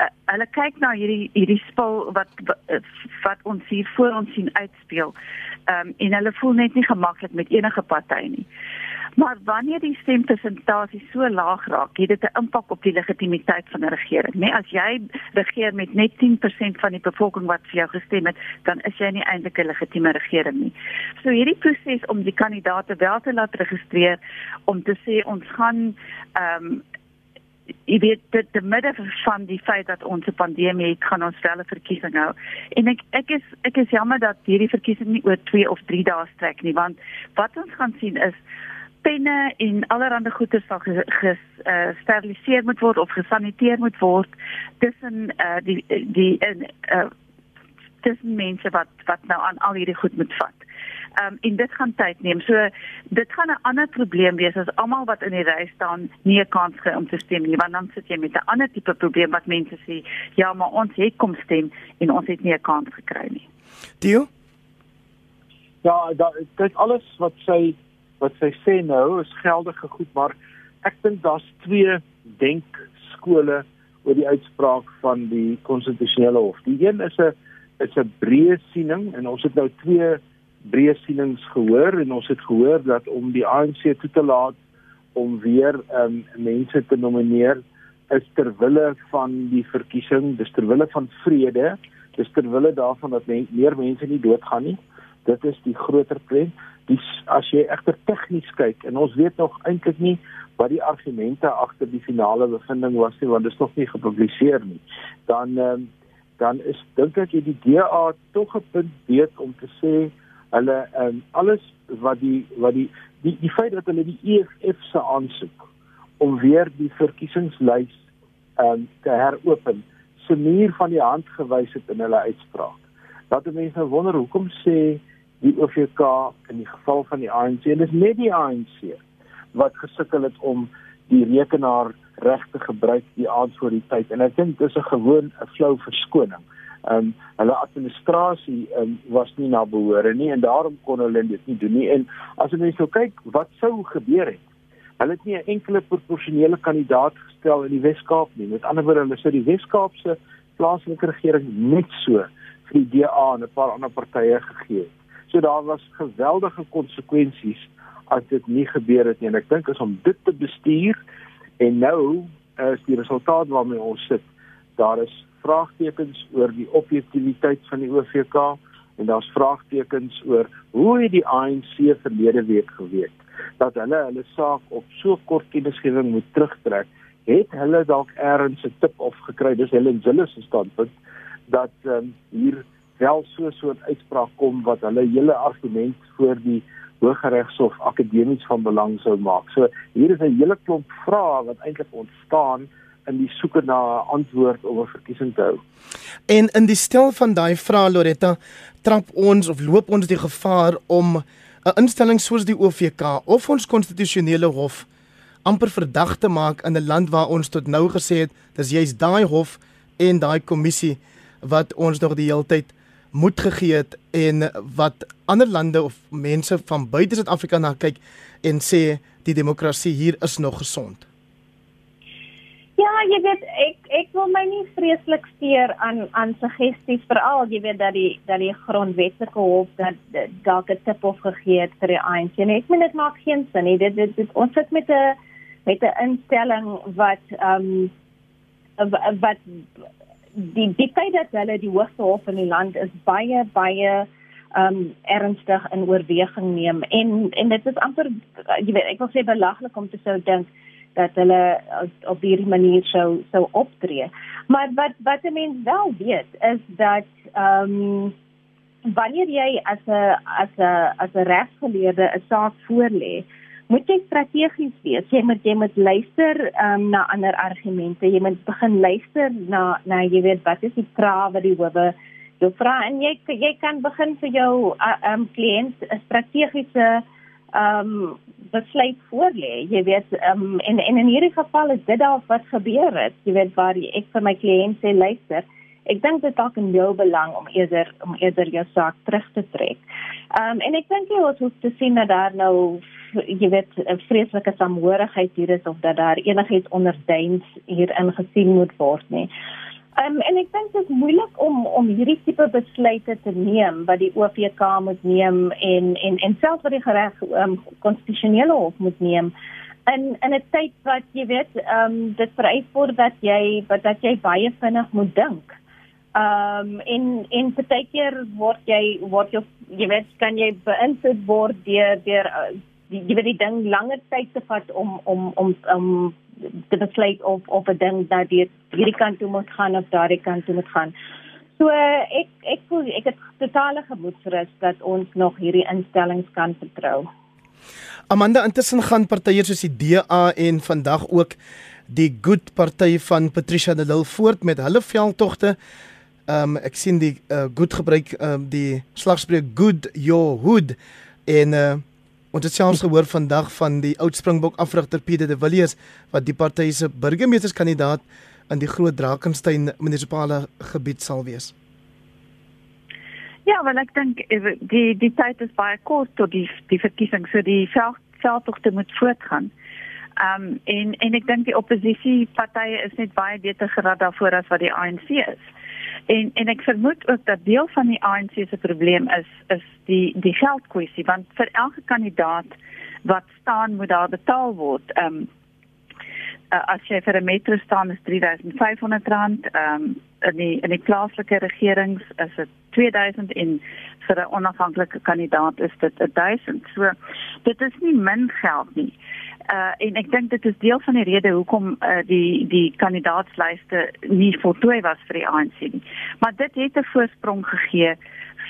uh, hulle kyk na hierdie hierdie spel wat wat ons hier voor ons sien uitspeel. Um en hulle voel net nie gemaklik met enige party nie. Maar wanneer die stempersentasie so laag raak, het dit 'n impak op die legitimiteit van 'n regering. Net as jy regeer met net 10% van die bevolking wat vir jou gestem het, dan is jy nie eintlik 'n legitieme regering nie. So hierdie proses om die kandidaate wel te laat registreer om te sê ons gaan ehm um, jy weet dit die midde van die feit dat ons 'n pandemie het, gaan ons wel 'n verkiesing hou. En ek ek is ek is jammer dat hierdie verkiesing nie oor 2 of 3 dae strek nie, want wat ons gaan sien is penne en allerlei goeder sal gesteriliseer uh, moet word of gesaniteer moet word tussen uh, die die in uh, tussen mense wat wat nou aan al hierdie goed moet vat. Ehm um, en dit gaan tyd neem. So dit gaan 'n ander probleem wees as almal wat in die ry staan nie 'n kans kry om te stem nie, want dan sit jy met 'n ander tipe probleem wat mense sê, ja, maar ons het kom stem en ons het nie 'n kans gekry nie. Dio? Ja, dit alles wat sy wat sy sê nou is geldige goed, maar ek dink daar's twee denkskole oor die uitspraak van die konstitusionele hof. Die een is 'n is 'n breë siening en ons het nou twee breë sienings gehoor en ons het gehoor dat om die ANC toe te laat om weer um, mense te nomineer is ter wille van die verkiesing, dis ter wille van vrede, dis ter wille daarvan dat men, meer mense nie doodgaan nie. Dit is die groter prent. Dis as jy egter tegnies kyk en ons weet nog eintlik nie wat die argumente agter die finale bevinding was nie want dit is nog nie gepubliseer nie. Dan ehm um, dan is dink ek jy die DA tog 'n punt weet om te sê hulle ehm um, alles wat die wat die die die feit dat hulle die EFF se aansoek om weer die verkiesingslys ehm um, te heropen se muur van die hand gewys het in hulle uitspraak. Dat mense nou wonder hoekom sê die OVK in die geval van die ANC en dis net die ANC wat gesukkel het om die rekenaar reg te gebruik die aand voor die tyd en ek dink dis 'n gewoon 'n flou verskoning. Ehm um, hulle administrasie um, was nie na behore nie en daarom kon hulle dit nie doen nie en as jy nou kyk wat sou gebeur het Hulle het nie 'n enkele proporsionele kandidaat gestel in die Wes-Kaap nie. Met ander woorde, hulle sou die Wes-Kaapse plaaslike regering net so vir die DA en 'n paar ander partye gegee het. So daar was geweldige konsekwensies as dit nie gebeur het nie. En ek dink as om dit te bestuur en nou is die resultaat waarmee ons sit, daar is vraagtekens oor die objektiviteit van die OVK en daar's vraagtekens oor hoe het die ANC verlede week geweet dat hulle hulle saak op so kort kennisgewing moet terugtrek, het hulle dalk eers 'n tip of gekry, dis hulle in hulle standpunt dat um, hier wel so 'n uitspraak kom wat hulle hele argument voor die Hooggeregshof akademies van belang sou maak. So hier is 'n hele klomp vrae wat eintlik ontstaan in die soeke na 'n antwoord om 'n verkiesing te hou. En in die stel van daai vrae Loretta, trap ons of loop ons die gevaar om 'n instelling soos die OVK of ons konstitusionele hof amper verdag te maak in 'n land waar ons tot nou gesê het dis juist daai hof en daai kommissie wat ons nog die hele tyd moed gegee het en wat ander lande of mense van buite Suid-Afrika na kyk en sê die demokrasie hier is nog gesond. Ja, jy weet ek ek wil my nie vreeslik steur aan aan suggesties veral jy weet dat die dat die grondwetlike hof dat dalk 'n tip of gegee het vir die ANC. Nee, ek meen dit maak geen sin nie. Dit dit, dit ons sit met 'n met 'n instelling wat ehm um, wat die die feit dat hulle die hoogste hof in die land is baie baie ehm um, ernstig in oorweging neem en en dit is amper jy weet ek wil sê belaglik om te sou dink dat hulle op hierdie manier sou sou optree. Maar wat wat 'n mens wel weet is dat ehm um, wanneer jy as 'n as 'n as 'n regsgeleerde 'n saak voorlê, moet jy strategies wees. Jy moet jy moet luister um, na ander argumente. Jy moet begin luister na na jy weet wat is die vrae wat die howe jou vra en jy jy kan begin vir jou ehm um, kliënt 'n strategiese um, besluit voorlê. Jy weet, um, en en in hierdie geval is dit daar wat gebeur het. Jy weet waar ek vir my kliënt sê luister, ek dink dit dalk in jou belang om eerder om eerder jou saak terug te trek. Ehm um, en ek dink jy hoef te sien dat daar nou jy weet 'n vreeslike samehorigheid hier is of dat daar enigiets onderduins hier ingesien moet word nie. Um, en ek dink dit is moeilik om om hierdie tipe besluite te neem wat die OVK moet neem en en en selfs wat die reg um, konstitusionele hof moet neem in in 'n tyd wat jy weet ehm um, dit vereis word dat jy wat dat jy baie vinnig moet dink. Ehm um, en en partykeer word jy word jy jy weet kan jy beïnvloed word deur deur uh, jy weet die ding langer tyd te vat om om om om te besluit of of 'n ding dat dit hierdie kant toe moet gaan of daardie kant toe moet gaan. So ek ek voel ek het totale gemoedsrus dat ons nog hierdie instellings kan vertrou. Amanda intussen gaan partye soos die DA en vandag ook die Good party van Patricia de Lille voort met hulle veldtogte. Ehm um, ek sien die uh, Good gebruik ehm um, die slagspreuk Good Your Hood en uh, Ons het selfs gehoor vandag van die oud Springbok afrigter Pieter de Villiers wat die party se burgemeesterskandidaat in die Groot Drakensberg munisipale gebied sal wees. Ja, want ek dink eh, die die tyd is baie kort tot die die verkiesing, so die veldtogte moet voortgaan. Ehm um, en en ek dink die oppositiepartye is net baie beter gerad daarvoor as wat die ANC is. En en ek vermoed ook dat deel van die ANC se probleem is is die die geldkwessie want vir elke kandidaat wat staan moet daar betaal word. Ehm um, uh, as jy vir 'n metro staan is R3500. Ehm um, in die in die plaaslike regerings is dit 2000 en vir 'n onafhanklike kandidaat is dit 1000. So dit is nie min geld nie. Uh en ek dink dit is deel van die rede hoekom uh, die die kandidaatslyste nie voltooi was vir die ANC nie. Maar dit het 'n voorsprong gegee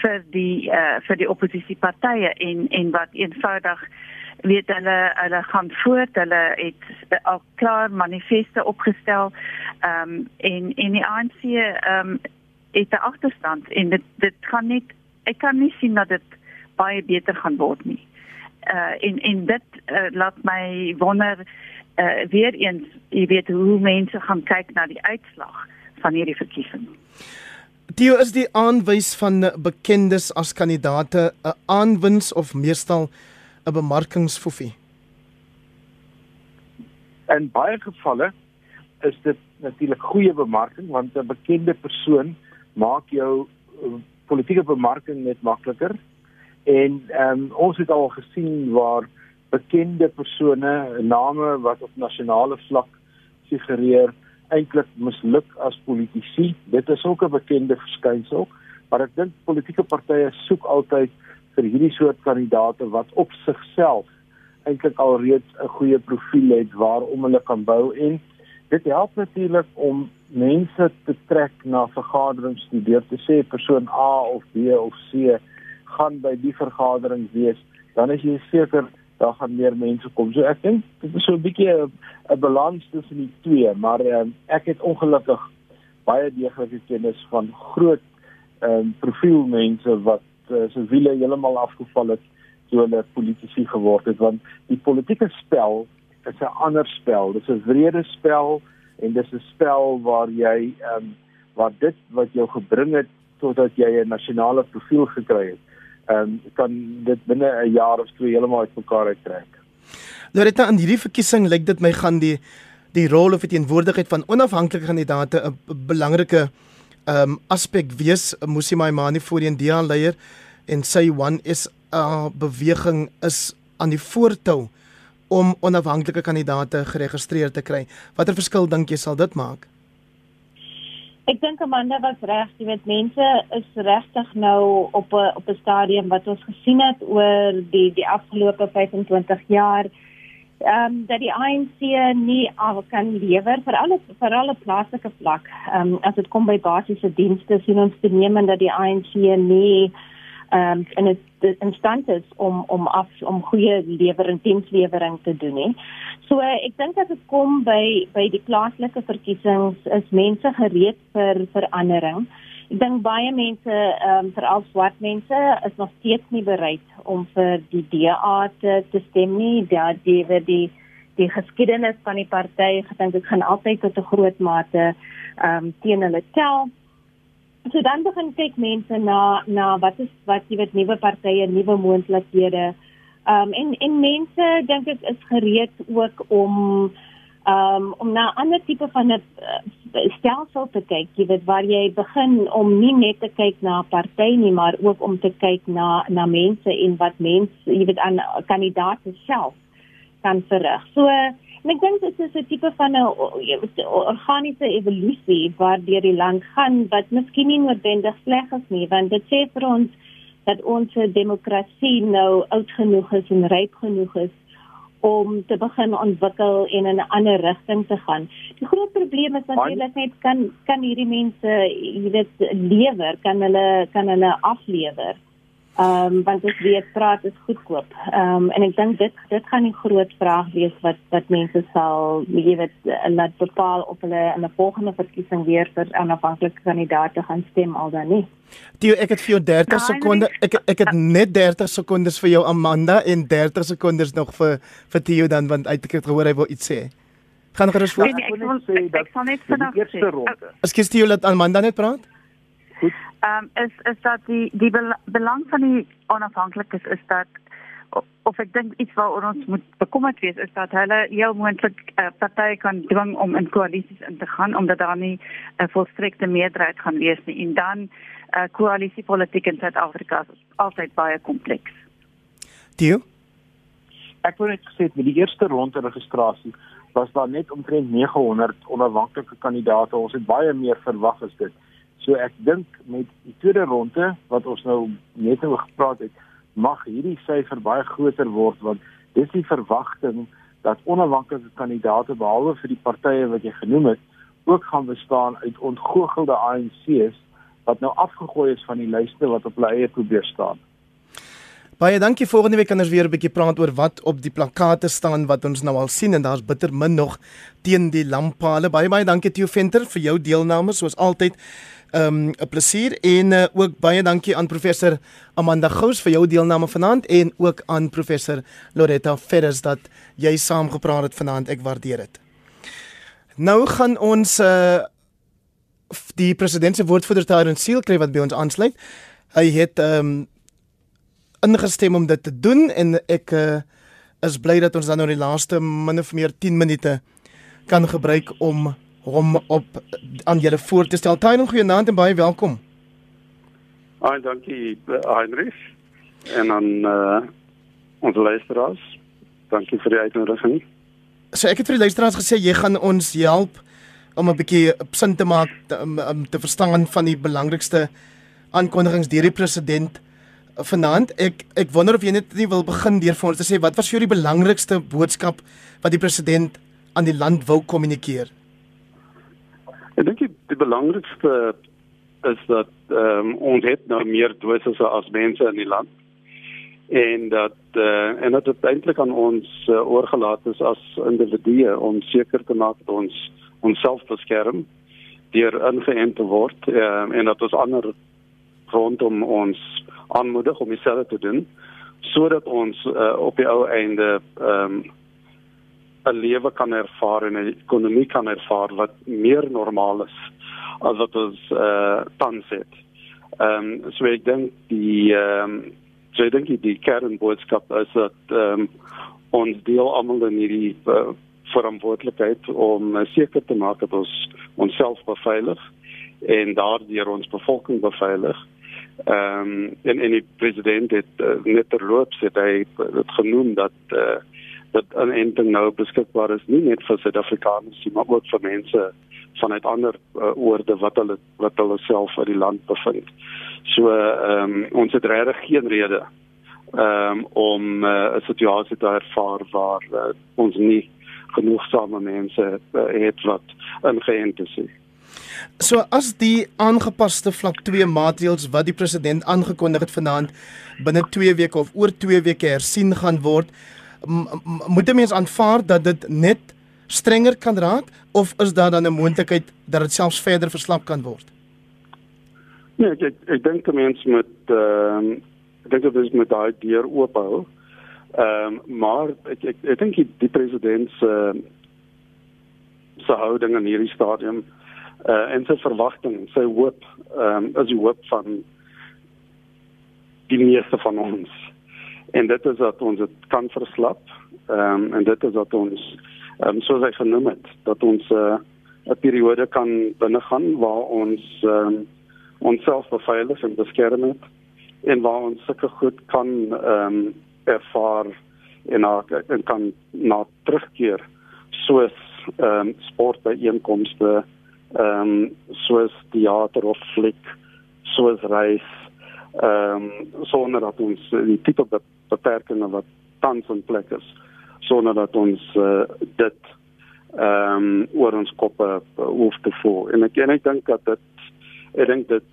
vir die uh vir die oppositiepartye en en wat eenvoudig weet hulle hulle gaan voort hulle het al klaar manifeste opgestel ehm um, en en die ANC ehm um, het 'n agterstand en dit dit gaan net ek kan nie sien dat dit baie beter gaan word nie. Uh en en dit uh, laat my wonder uh weer eens jy weet hoe mense gaan kyk na die uitslag van hierdie verkiesing. Dio is die aanwys van bekendes as kandidate 'n aanwins of meestal 'n bemarkingsfoefie? In baie gevalle is dit natuurlik goeie bemarking want 'n bekende persoon maak jou uh, politieke bemarking net makliker. En ehm um, ons het al gesien waar bekende persone, name wat op nasionale vlak figureer, eintlik misluk as politici. Dit is ook 'n bekende verskynsel, maar ek dink politieke partye soek altyd vir hierdie soort kandidate wat op sigself eintlik al reeds 'n goeie profiel het waarom hulle kan bou en dit help natuurlik om mense te trek na vergaderings toe deur te sê persoon A of B of C gaan by die vergadering wees dan is jy seker daar gaan meer mense kom. So ek dink dit is so 'n bietjie 'n balans tussen die twee, maar um, ek het ongelukkig baie deeglike kennis van groot ehm um, profielmense wat uh, se wiele heeltemal afgeval het toe hulle politici geword het want die politieke spel is 'n ander spel. Dit is 'n wrede spel en dis 'n spel waar jy ehm um, waar dit wat jou gebring het totdat jy 'n nasionale profiel gekry het, ehm um, kan dit binne 'n jaar of twee heeltemal uitmekaar uittrek. Loretta in hierdie verkiesing lyk dit my gaan die die rol of die teenwoordigheid van onafhanklike kandidaate 'n belangrike um aspek wees Musi Maimane voorheen DEA leier en sy one is 'n uh, beweging is aan die voortou om onafhanklike kandidaate geregistreer te kry. Watter verskil dink jy sal dit maak? Ek dink Amanda was reg, jy weet mense is regtig nou op 'n op 'n stadium wat ons gesien het oor die die afgelope 25 jaar ehm um, dat die ANC nie al kan lewer vir alle vir alle plaaslike vlak. Ehm um, as dit kom by basiese dienste sien ons te neem dat die ANC nie ehm um, en in stand is om om af om goeie lewering dienslewering te doen nie. So uh, ek dink as dit kom by by die plaaslike verkiesings is mense gereed vir verandering. Ek dink baie mense, ehm um, veral swart mense, is nog steeds nie bereid om vir die DA te, te stem nie. Ja, die die die die geskiedenis van die party, ek dink dit gaan altyd tot 'n groot mate ehm um, teen hulle tel. So dan begin kyk mense na na wat is wat jy weet nuwe partye, nuwe moontlikhede. Ehm um, en en mense dink ek is gereed ook om um, om na 'n ander tipe van 'n uh, stelsel te kyk, jy weet waar jy begin om nie net te kyk na 'n party nie, maar ook om te kyk na na mense en wat mense, jy weet aan kandidaate self kan verrig. So en ek dink dit is 'n tipe van 'n organiese evolusie waar deur die land gaan wat miskien nie noodwendig sleg is nie, want dit sê vir ons dat ons demokrasie nou oud genoeg is en ryp genoeg is om te begin ontwikkel en in 'n ander rigting te gaan. Die groot probleem is natuurlik net kan kan hierdie mense, jy weet, lewer, kan hulle kan hulle aflewer. Ehm um, want as weet praat is goedkoop. Ehm um, en ek dink dit dit gaan 'n groot vraag wees wat wat mense sal jy weet laat bepaal of hulle in 'n volgende verkiesing weer vir 'n afhanklike kandidaat gaan stem al dan nie. Tio, ek het vir jou 30 nou, sekondes. Ek ek het net 30 sekondes vir jou Amanda en 30 sekondes nog vir vir Tio dan want uit ek het gehoor hy wil iets sê. Gaan gerus voort. Nee, ek wil sê dat ek sal net vinnig sê. Ekskuus Tio, laat Amanda net praat. Goed. Ehm um, is is dat die die belang van die onafhanklikes is dat of ek dink iets waaroor ons moet bekommerd wees is dat hulle heel moontlik uh, partye kan dwing om in koalisies in te gaan omdat daar nie 'n uh, volstrekte meerderheid gaan wees nie en dan uh, koalisiepolitiek in Suid-Afrika is altyd baie kompleks. Dio Ek wou net gesê met die eerste ronde registrasie was daar net omtrent 900 onafhanklike kandidaate. Ons het baie meer verwag as dit. So ek dink met die tweede ronde wat ons nou net oor gepraat het, mag hierdie syfer baie groter word want dis die verwagting dat onafhanklike kandidaate behalwe vir die partye wat jy genoem het, ook gaan bestaan uit ontgoogelde ANC's wat nou afgegooi is van die lyste wat op hulle eie probeer staan. Baie dankie. Volgende week kan ons weer 'n bietjie praat oor wat op die plakate staan wat ons nou al sien en daar's bitter min nog teen die lamppale. Baie baie dankie Theo Venter vir jou deelname soos altyd. Um 'n plesier en uh, ook baie dankie aan professor Amanda Gous vir jou deelname vanaand en ook aan professor Loretta Ferris dat jy saamgepraat het vanaand. Ek waardeer dit. Nou gaan ons uh die president se woordvoerder Tyrone Seal kry wat by ons aansluit. Hy het um ingestem om dit te doen en ek uh, is bly dat ons dan nou die laaste min of meer 10 minute kan gebruik om hom op aan julle voor te stel. Tyrone, goeienaand en baie welkom. Ai, dankie Heinrich en aan uh, ons luisteraars. Dankie vir die uitnodiging so ek het vir die luisteraars gesê jy gaan ons help om 'n bietjie sin te maak om, om te verstaan van die belangrikste aankondigings deur die president vanaand. Ek ek wonder of jy net nie wil begin deur vir ons te sê wat was vir jou die belangrikste boodskap wat die president aan die land wou kommunikeer? Ek dink die, belangrikste is dat ehm um, ons het nou meer dosisse as mense in die land en dat uh, en dat dit eintlik aan ons uh, oorgelaat is as individue om seker te maak dat ons onsself beskerm deur ingeënt te word uh, en dat ons ander rondom ons aanmoedig om dieselfde te doen sodat ons uh, op die ou einde ehm um, 'n lewe kan ervaar en 'n ekonomie kan ervaar wat meer normaal is as wat ons uh, tans het. Ehm um, so ek dink die ehm um, So ek dink die kernboodskap is dat ehm um, ons deel almal in hierdie uh, verantwoordelikheid om uh, seker te maak dat ons onsself beveilig en daardeur ons bevolking beveilig. Ehm um, en en die president het uh, net terloops het hy het genoem dat uh, dat 'n enting nou beskikbaar is nie net vir Suid-Afrikaners nie, maar ook vir mense vanuit ander uh, oorde wat hulle wat hulle self uit die land bevind. So ehm um, ons het regtig geen rede ehm um, om uh, 'n situasie te ervaar waar uh, ons nie genoegsame mense uh, het wat ingeënt is. So as die aangepaste vlak 2 maatreëls wat die president aangekondig het vanaand binne 2 weke of oor 2 weke hersien gaan word, moet mense aanvaar dat dit net strenger kan raak of is daar dan 'n moontlikheid dat dit selfs verder verslap kan word? Nee, ek ek, ek dink die mens moet ehm uh, ek dink dit is met daai deur oop hou. Ehm um, maar ek ek, ek dink die, die president se uh, se houding in hierdie stadium eh uh, en sy verwagting, sy hoop ehm um, is die hoop van die meeste van ons. En dit is dat ons dit kan verslap. Ehm um, en dit is dat ons ehm um, soos hy genoem het, dat ons uh, 'n periode kan binnegaan waar ons ehm um, onsself beveilig en beskerm het en waar ons sulke goed kan ehm um, ervaar en na, en kan na terugkeer soos ehm um, sportbyeenkomste ehm um, soos teater of fliek soos reis ehm um, sonder dat ons die tipe beperkings wat tans in plek is sonder dat ons uh, dit ehm um, oor ons koppe hoef te voer en ek en ek dink dat dit ek dink dit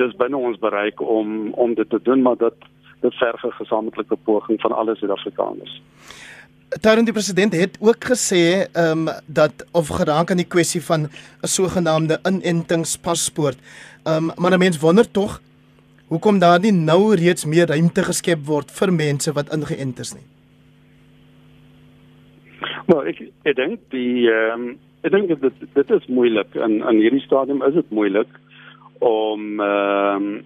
dis binne ons bereik om om dit te doen maar dat dit verg 'n gesamentlike poging van alle Suid-Afrikaners. Daarin die president het ook gesê ehm um, dat of geraak aan die kwessie van 'n sogenaamde inentingspaspoort. Ehm um, maar mense wonder tog hoekom daar nie nou reeds meer ruimte geskep word vir mense wat ingeënt is nie. Maar ek ek dink die ehm um, ek dink dit dit is moeilik in in hierdie stadium is dit moeilik om ehm um,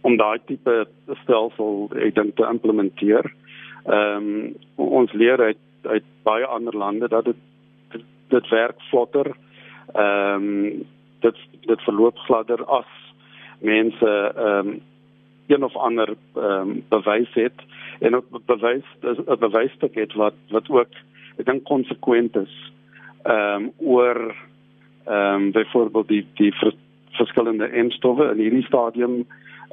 om daai tipe stelsel ek dink te implementeer. Ehm um, ons leer uit uit baie ander lande dat dit dit werk vlotter. Ehm um, dit dit verloop gladder as mense ehm um, een of ander ehm um, bewys het en ook bewys 'n bewysstuk het wat wat ook ek dink konsekwent is ehm um, oor ehm um, byvoorbeeld die die vers, verskillende enstowwe in hierdie stadium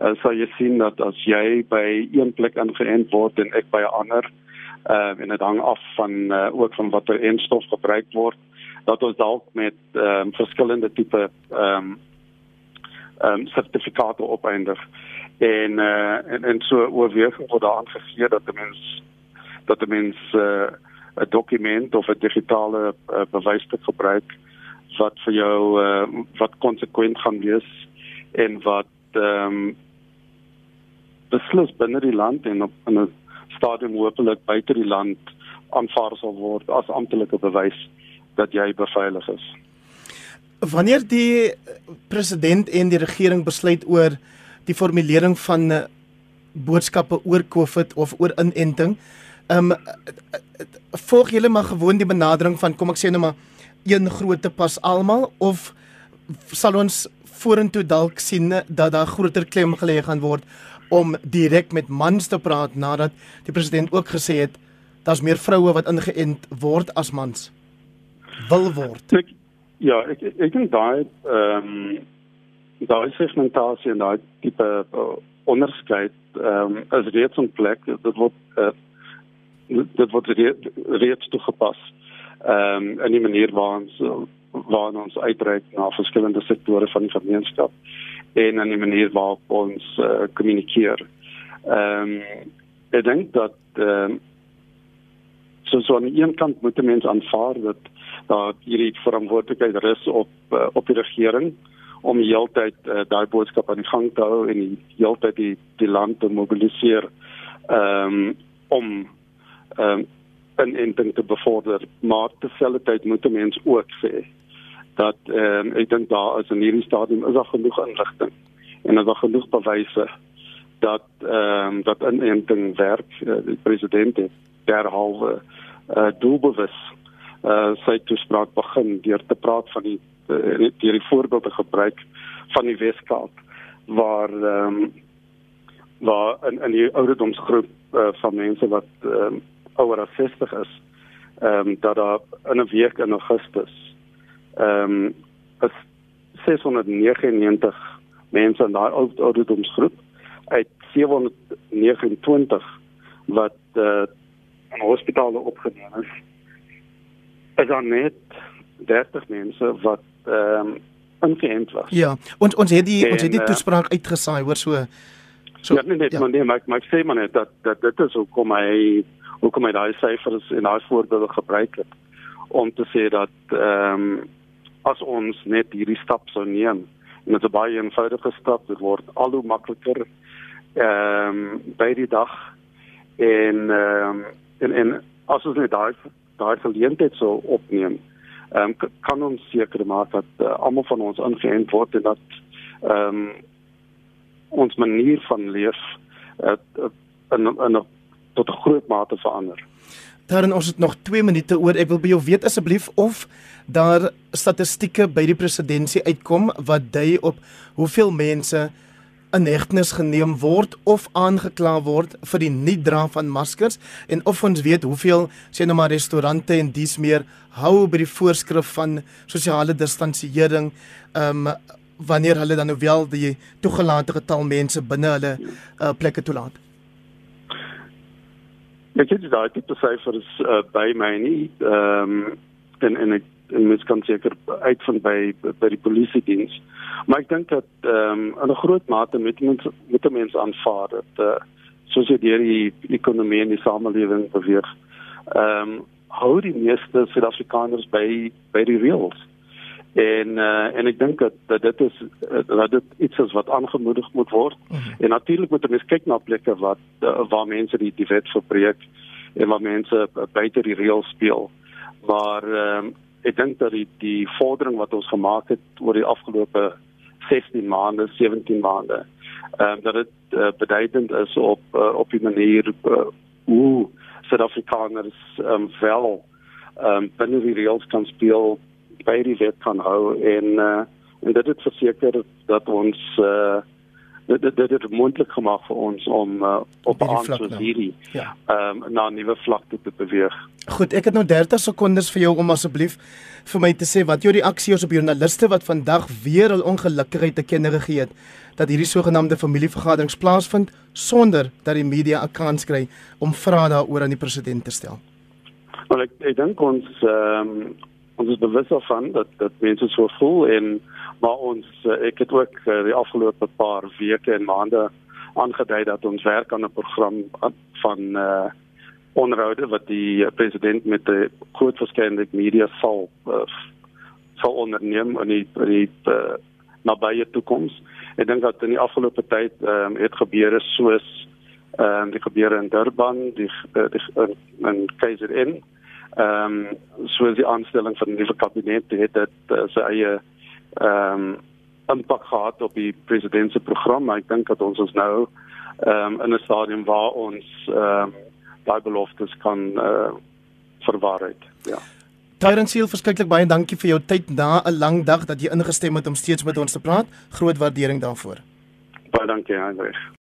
uh, sal jy sien dat as jy by een plek ingeënt word en ek by 'n ander ehm uh, en dit hang af van uh, ook van watter enstof gebruik word dat ons dalk met ehm um, verskillende tipe ehm um, ehm um, sertifikate opeindig. En uh, en en so oorweging word daar aangegee dat 'n mens dat 'n mens uh, 'n dokument of 'n digitale uh, bewysstuk gebruik wat vir jou uh, wat konsekwent gaan wees en wat ehm um, beslis binne die land en op in 'n stadium hopelik buite die land aanvaar sal word as amptelike bewys dat jy beveilig is. Wanneer die president en die regering besluit oor die formulering van uh, boodskappe oor COVID of oor inenting, ehm um, volg julle maar gewoon die benadering van kom ek sê nou maar een grootte pas almal of sal ons vorentoe dalk sien dat daar groter klem gelê gaan word om direk met mans te praat nadat die president ook gesê het daar's meer vroue wat ingeënt word as mans wil word. Ek, ja, ek ek, ek dink daai ehm um, daai segmentasie en daai tipe uh, onderskeid ehm um, as reeds in plek dit word uh, dit word reeds toegepas. Ehm um, in die manier waar ons waar ons uitreik na verskillende sektore van die gemeenskap en in die manier waarop ons uh, kommunikeer. Ehm um, ek dink dat ehm um, so so aan die een kant moet mense aanvaar dat dat hierdie verantwoordelikheid rus op uh, op die regering om die hele tyd uh, daai boodskap aan die gang te hou en die hele tyd die die land te mobiliseer um, om ehm um, en en dink te bevorder maar terselfdertyd moet mense ook sê dat ehm um, ek dink daar is in hierdie stadium is daar genoeg inligting en daar genoeg bewyse dat ehm um, dat inenting werk. Uh, die president het derhalwe uh, doelbewus uh, sy toespraak begin deur te praat van die uh, deur die voorbeelde gebruik van die Weskaap waar ehm um, waar in in die ouderdomsgroep uh, van mense wat ehm um, ouer as 60 is ehm um, dat daar in 'n week in Augustus ehm um, is 699 mense in daai ouderdomsgroep uit 729 wat uh, in hospitale opgeneem is is dan net 30 mense wat ehm um, ingeënt was. Ja, ons ons het die en, ons het die eh, toespraak uitgesaai hoor so so Ja, nee, nee, ja. maar nee, maar maar sê maar net dat dat dit is hoekom hy hoekom hy daai syfers en daai voorbeelde gebruik het om te sê dat ehm um, as ons net hierdie stap sou neem en dit is 'n baie eenvoudige stap, dit word al hoe makliker ehm um, by die dag en ehm um, en en as ons net daai daai geleentheid sou opneem, ehm um, kan ons seker maak dat uh, almal van ons ingeënt word en dat ehm um, ons manier van leef uh, in in tot 'n groot mate verander. Daarin ons het nog 2 minute oor. Ek wil by jou weet asseblief of daar statistieke by die presidentskap uitkom wat dui op hoeveel mense in hegtenis geneem word of aangekla word vir die nie dra van maskers en of ons weet hoeveel sê nou maar restaurante en dies meer hou by die voorskrif van sosiale distansiering ehm um, wanneer hulle dan nou wel die toegelate getal mense binne hulle uh, plekke toelaat. Ek het daai tipe syfers uh, by my nie ehm um, en en ek en mens kan seker uitvind by by die polisie diens. Maar ek dink dat ehm um, in 'n groot mate met mense met mense aanvaar dat uh, soos dit deur die ekonomie en die samelewing beweeg. Ehm um, hou die meeste Suid-Afrikaners by by die reëls. En uh, en ek dink dat, dat dit is dat dit iets is wat aangemoedig moet word. Mm -hmm. En natuurlik moet mense kyk na plekke wat uh, waar mense die die wet verbreek en waar mense buite die reëls speel. Maar ehm um, ek dink dat die die vordering wat ons gemaak het oor die afgelope 16 maande, 17 maande, ehm um, dat dit uh, beduidend is op uh, op die manier uh, hoe Suid-Afrikaners ehm um, wel ehm um, binne die reëls kan speel, by die wet kan hou en uh, en dit het verseker dat ons uh, dit dit dit het moontlik gemaak vir ons om uh, op aan soos nou. hierdie Ja. ehm um, na 'n nuwe vlak toe te beweeg. Goed, ek het nou 30 sekondes vir jou om asseblief vir my te sê wat jou reaksie is op joernaliste wat vandag weer hul ongelukkigheid te kenne gegee het dat hierdie sogenaamde familievergaderings plaasvind sonder dat die media 'n kans kry om vrae daaroor aan die president te stel. Maar ek ek dink ons ehm um, ons is bewus daarvan dat dat mense so voel en maar ons uh, ek het ook uh, die afgelope paar weke en maande aangedui dat ons werk aan 'n program van uh onderhoude wat die president met die groot verskeidenheid media sal uh, sal onderneem in die in die uh, nabye toekoms. Ek dink dat in die afgelope tyd ehm um, het gebeure soos ehm um, die gebeure in Durban, die, die in, in KZN ehm um, soos die aanstelling van 'n nuwe kabinet het dit uh, sy eie ehm um, impak gehad op die president se program. Maar ek dink dat ons ons nou ehm um, in 'n stadium waar ons ehm um, daai beloftes kan uh, verwaarheid. Ja. Tyrant Seal, verskriklik baie dankie vir jou tyd na 'n lang dag dat jy ingestem het om steeds met ons te praat. Groot waardering daarvoor. Baie dankie, Heinrich.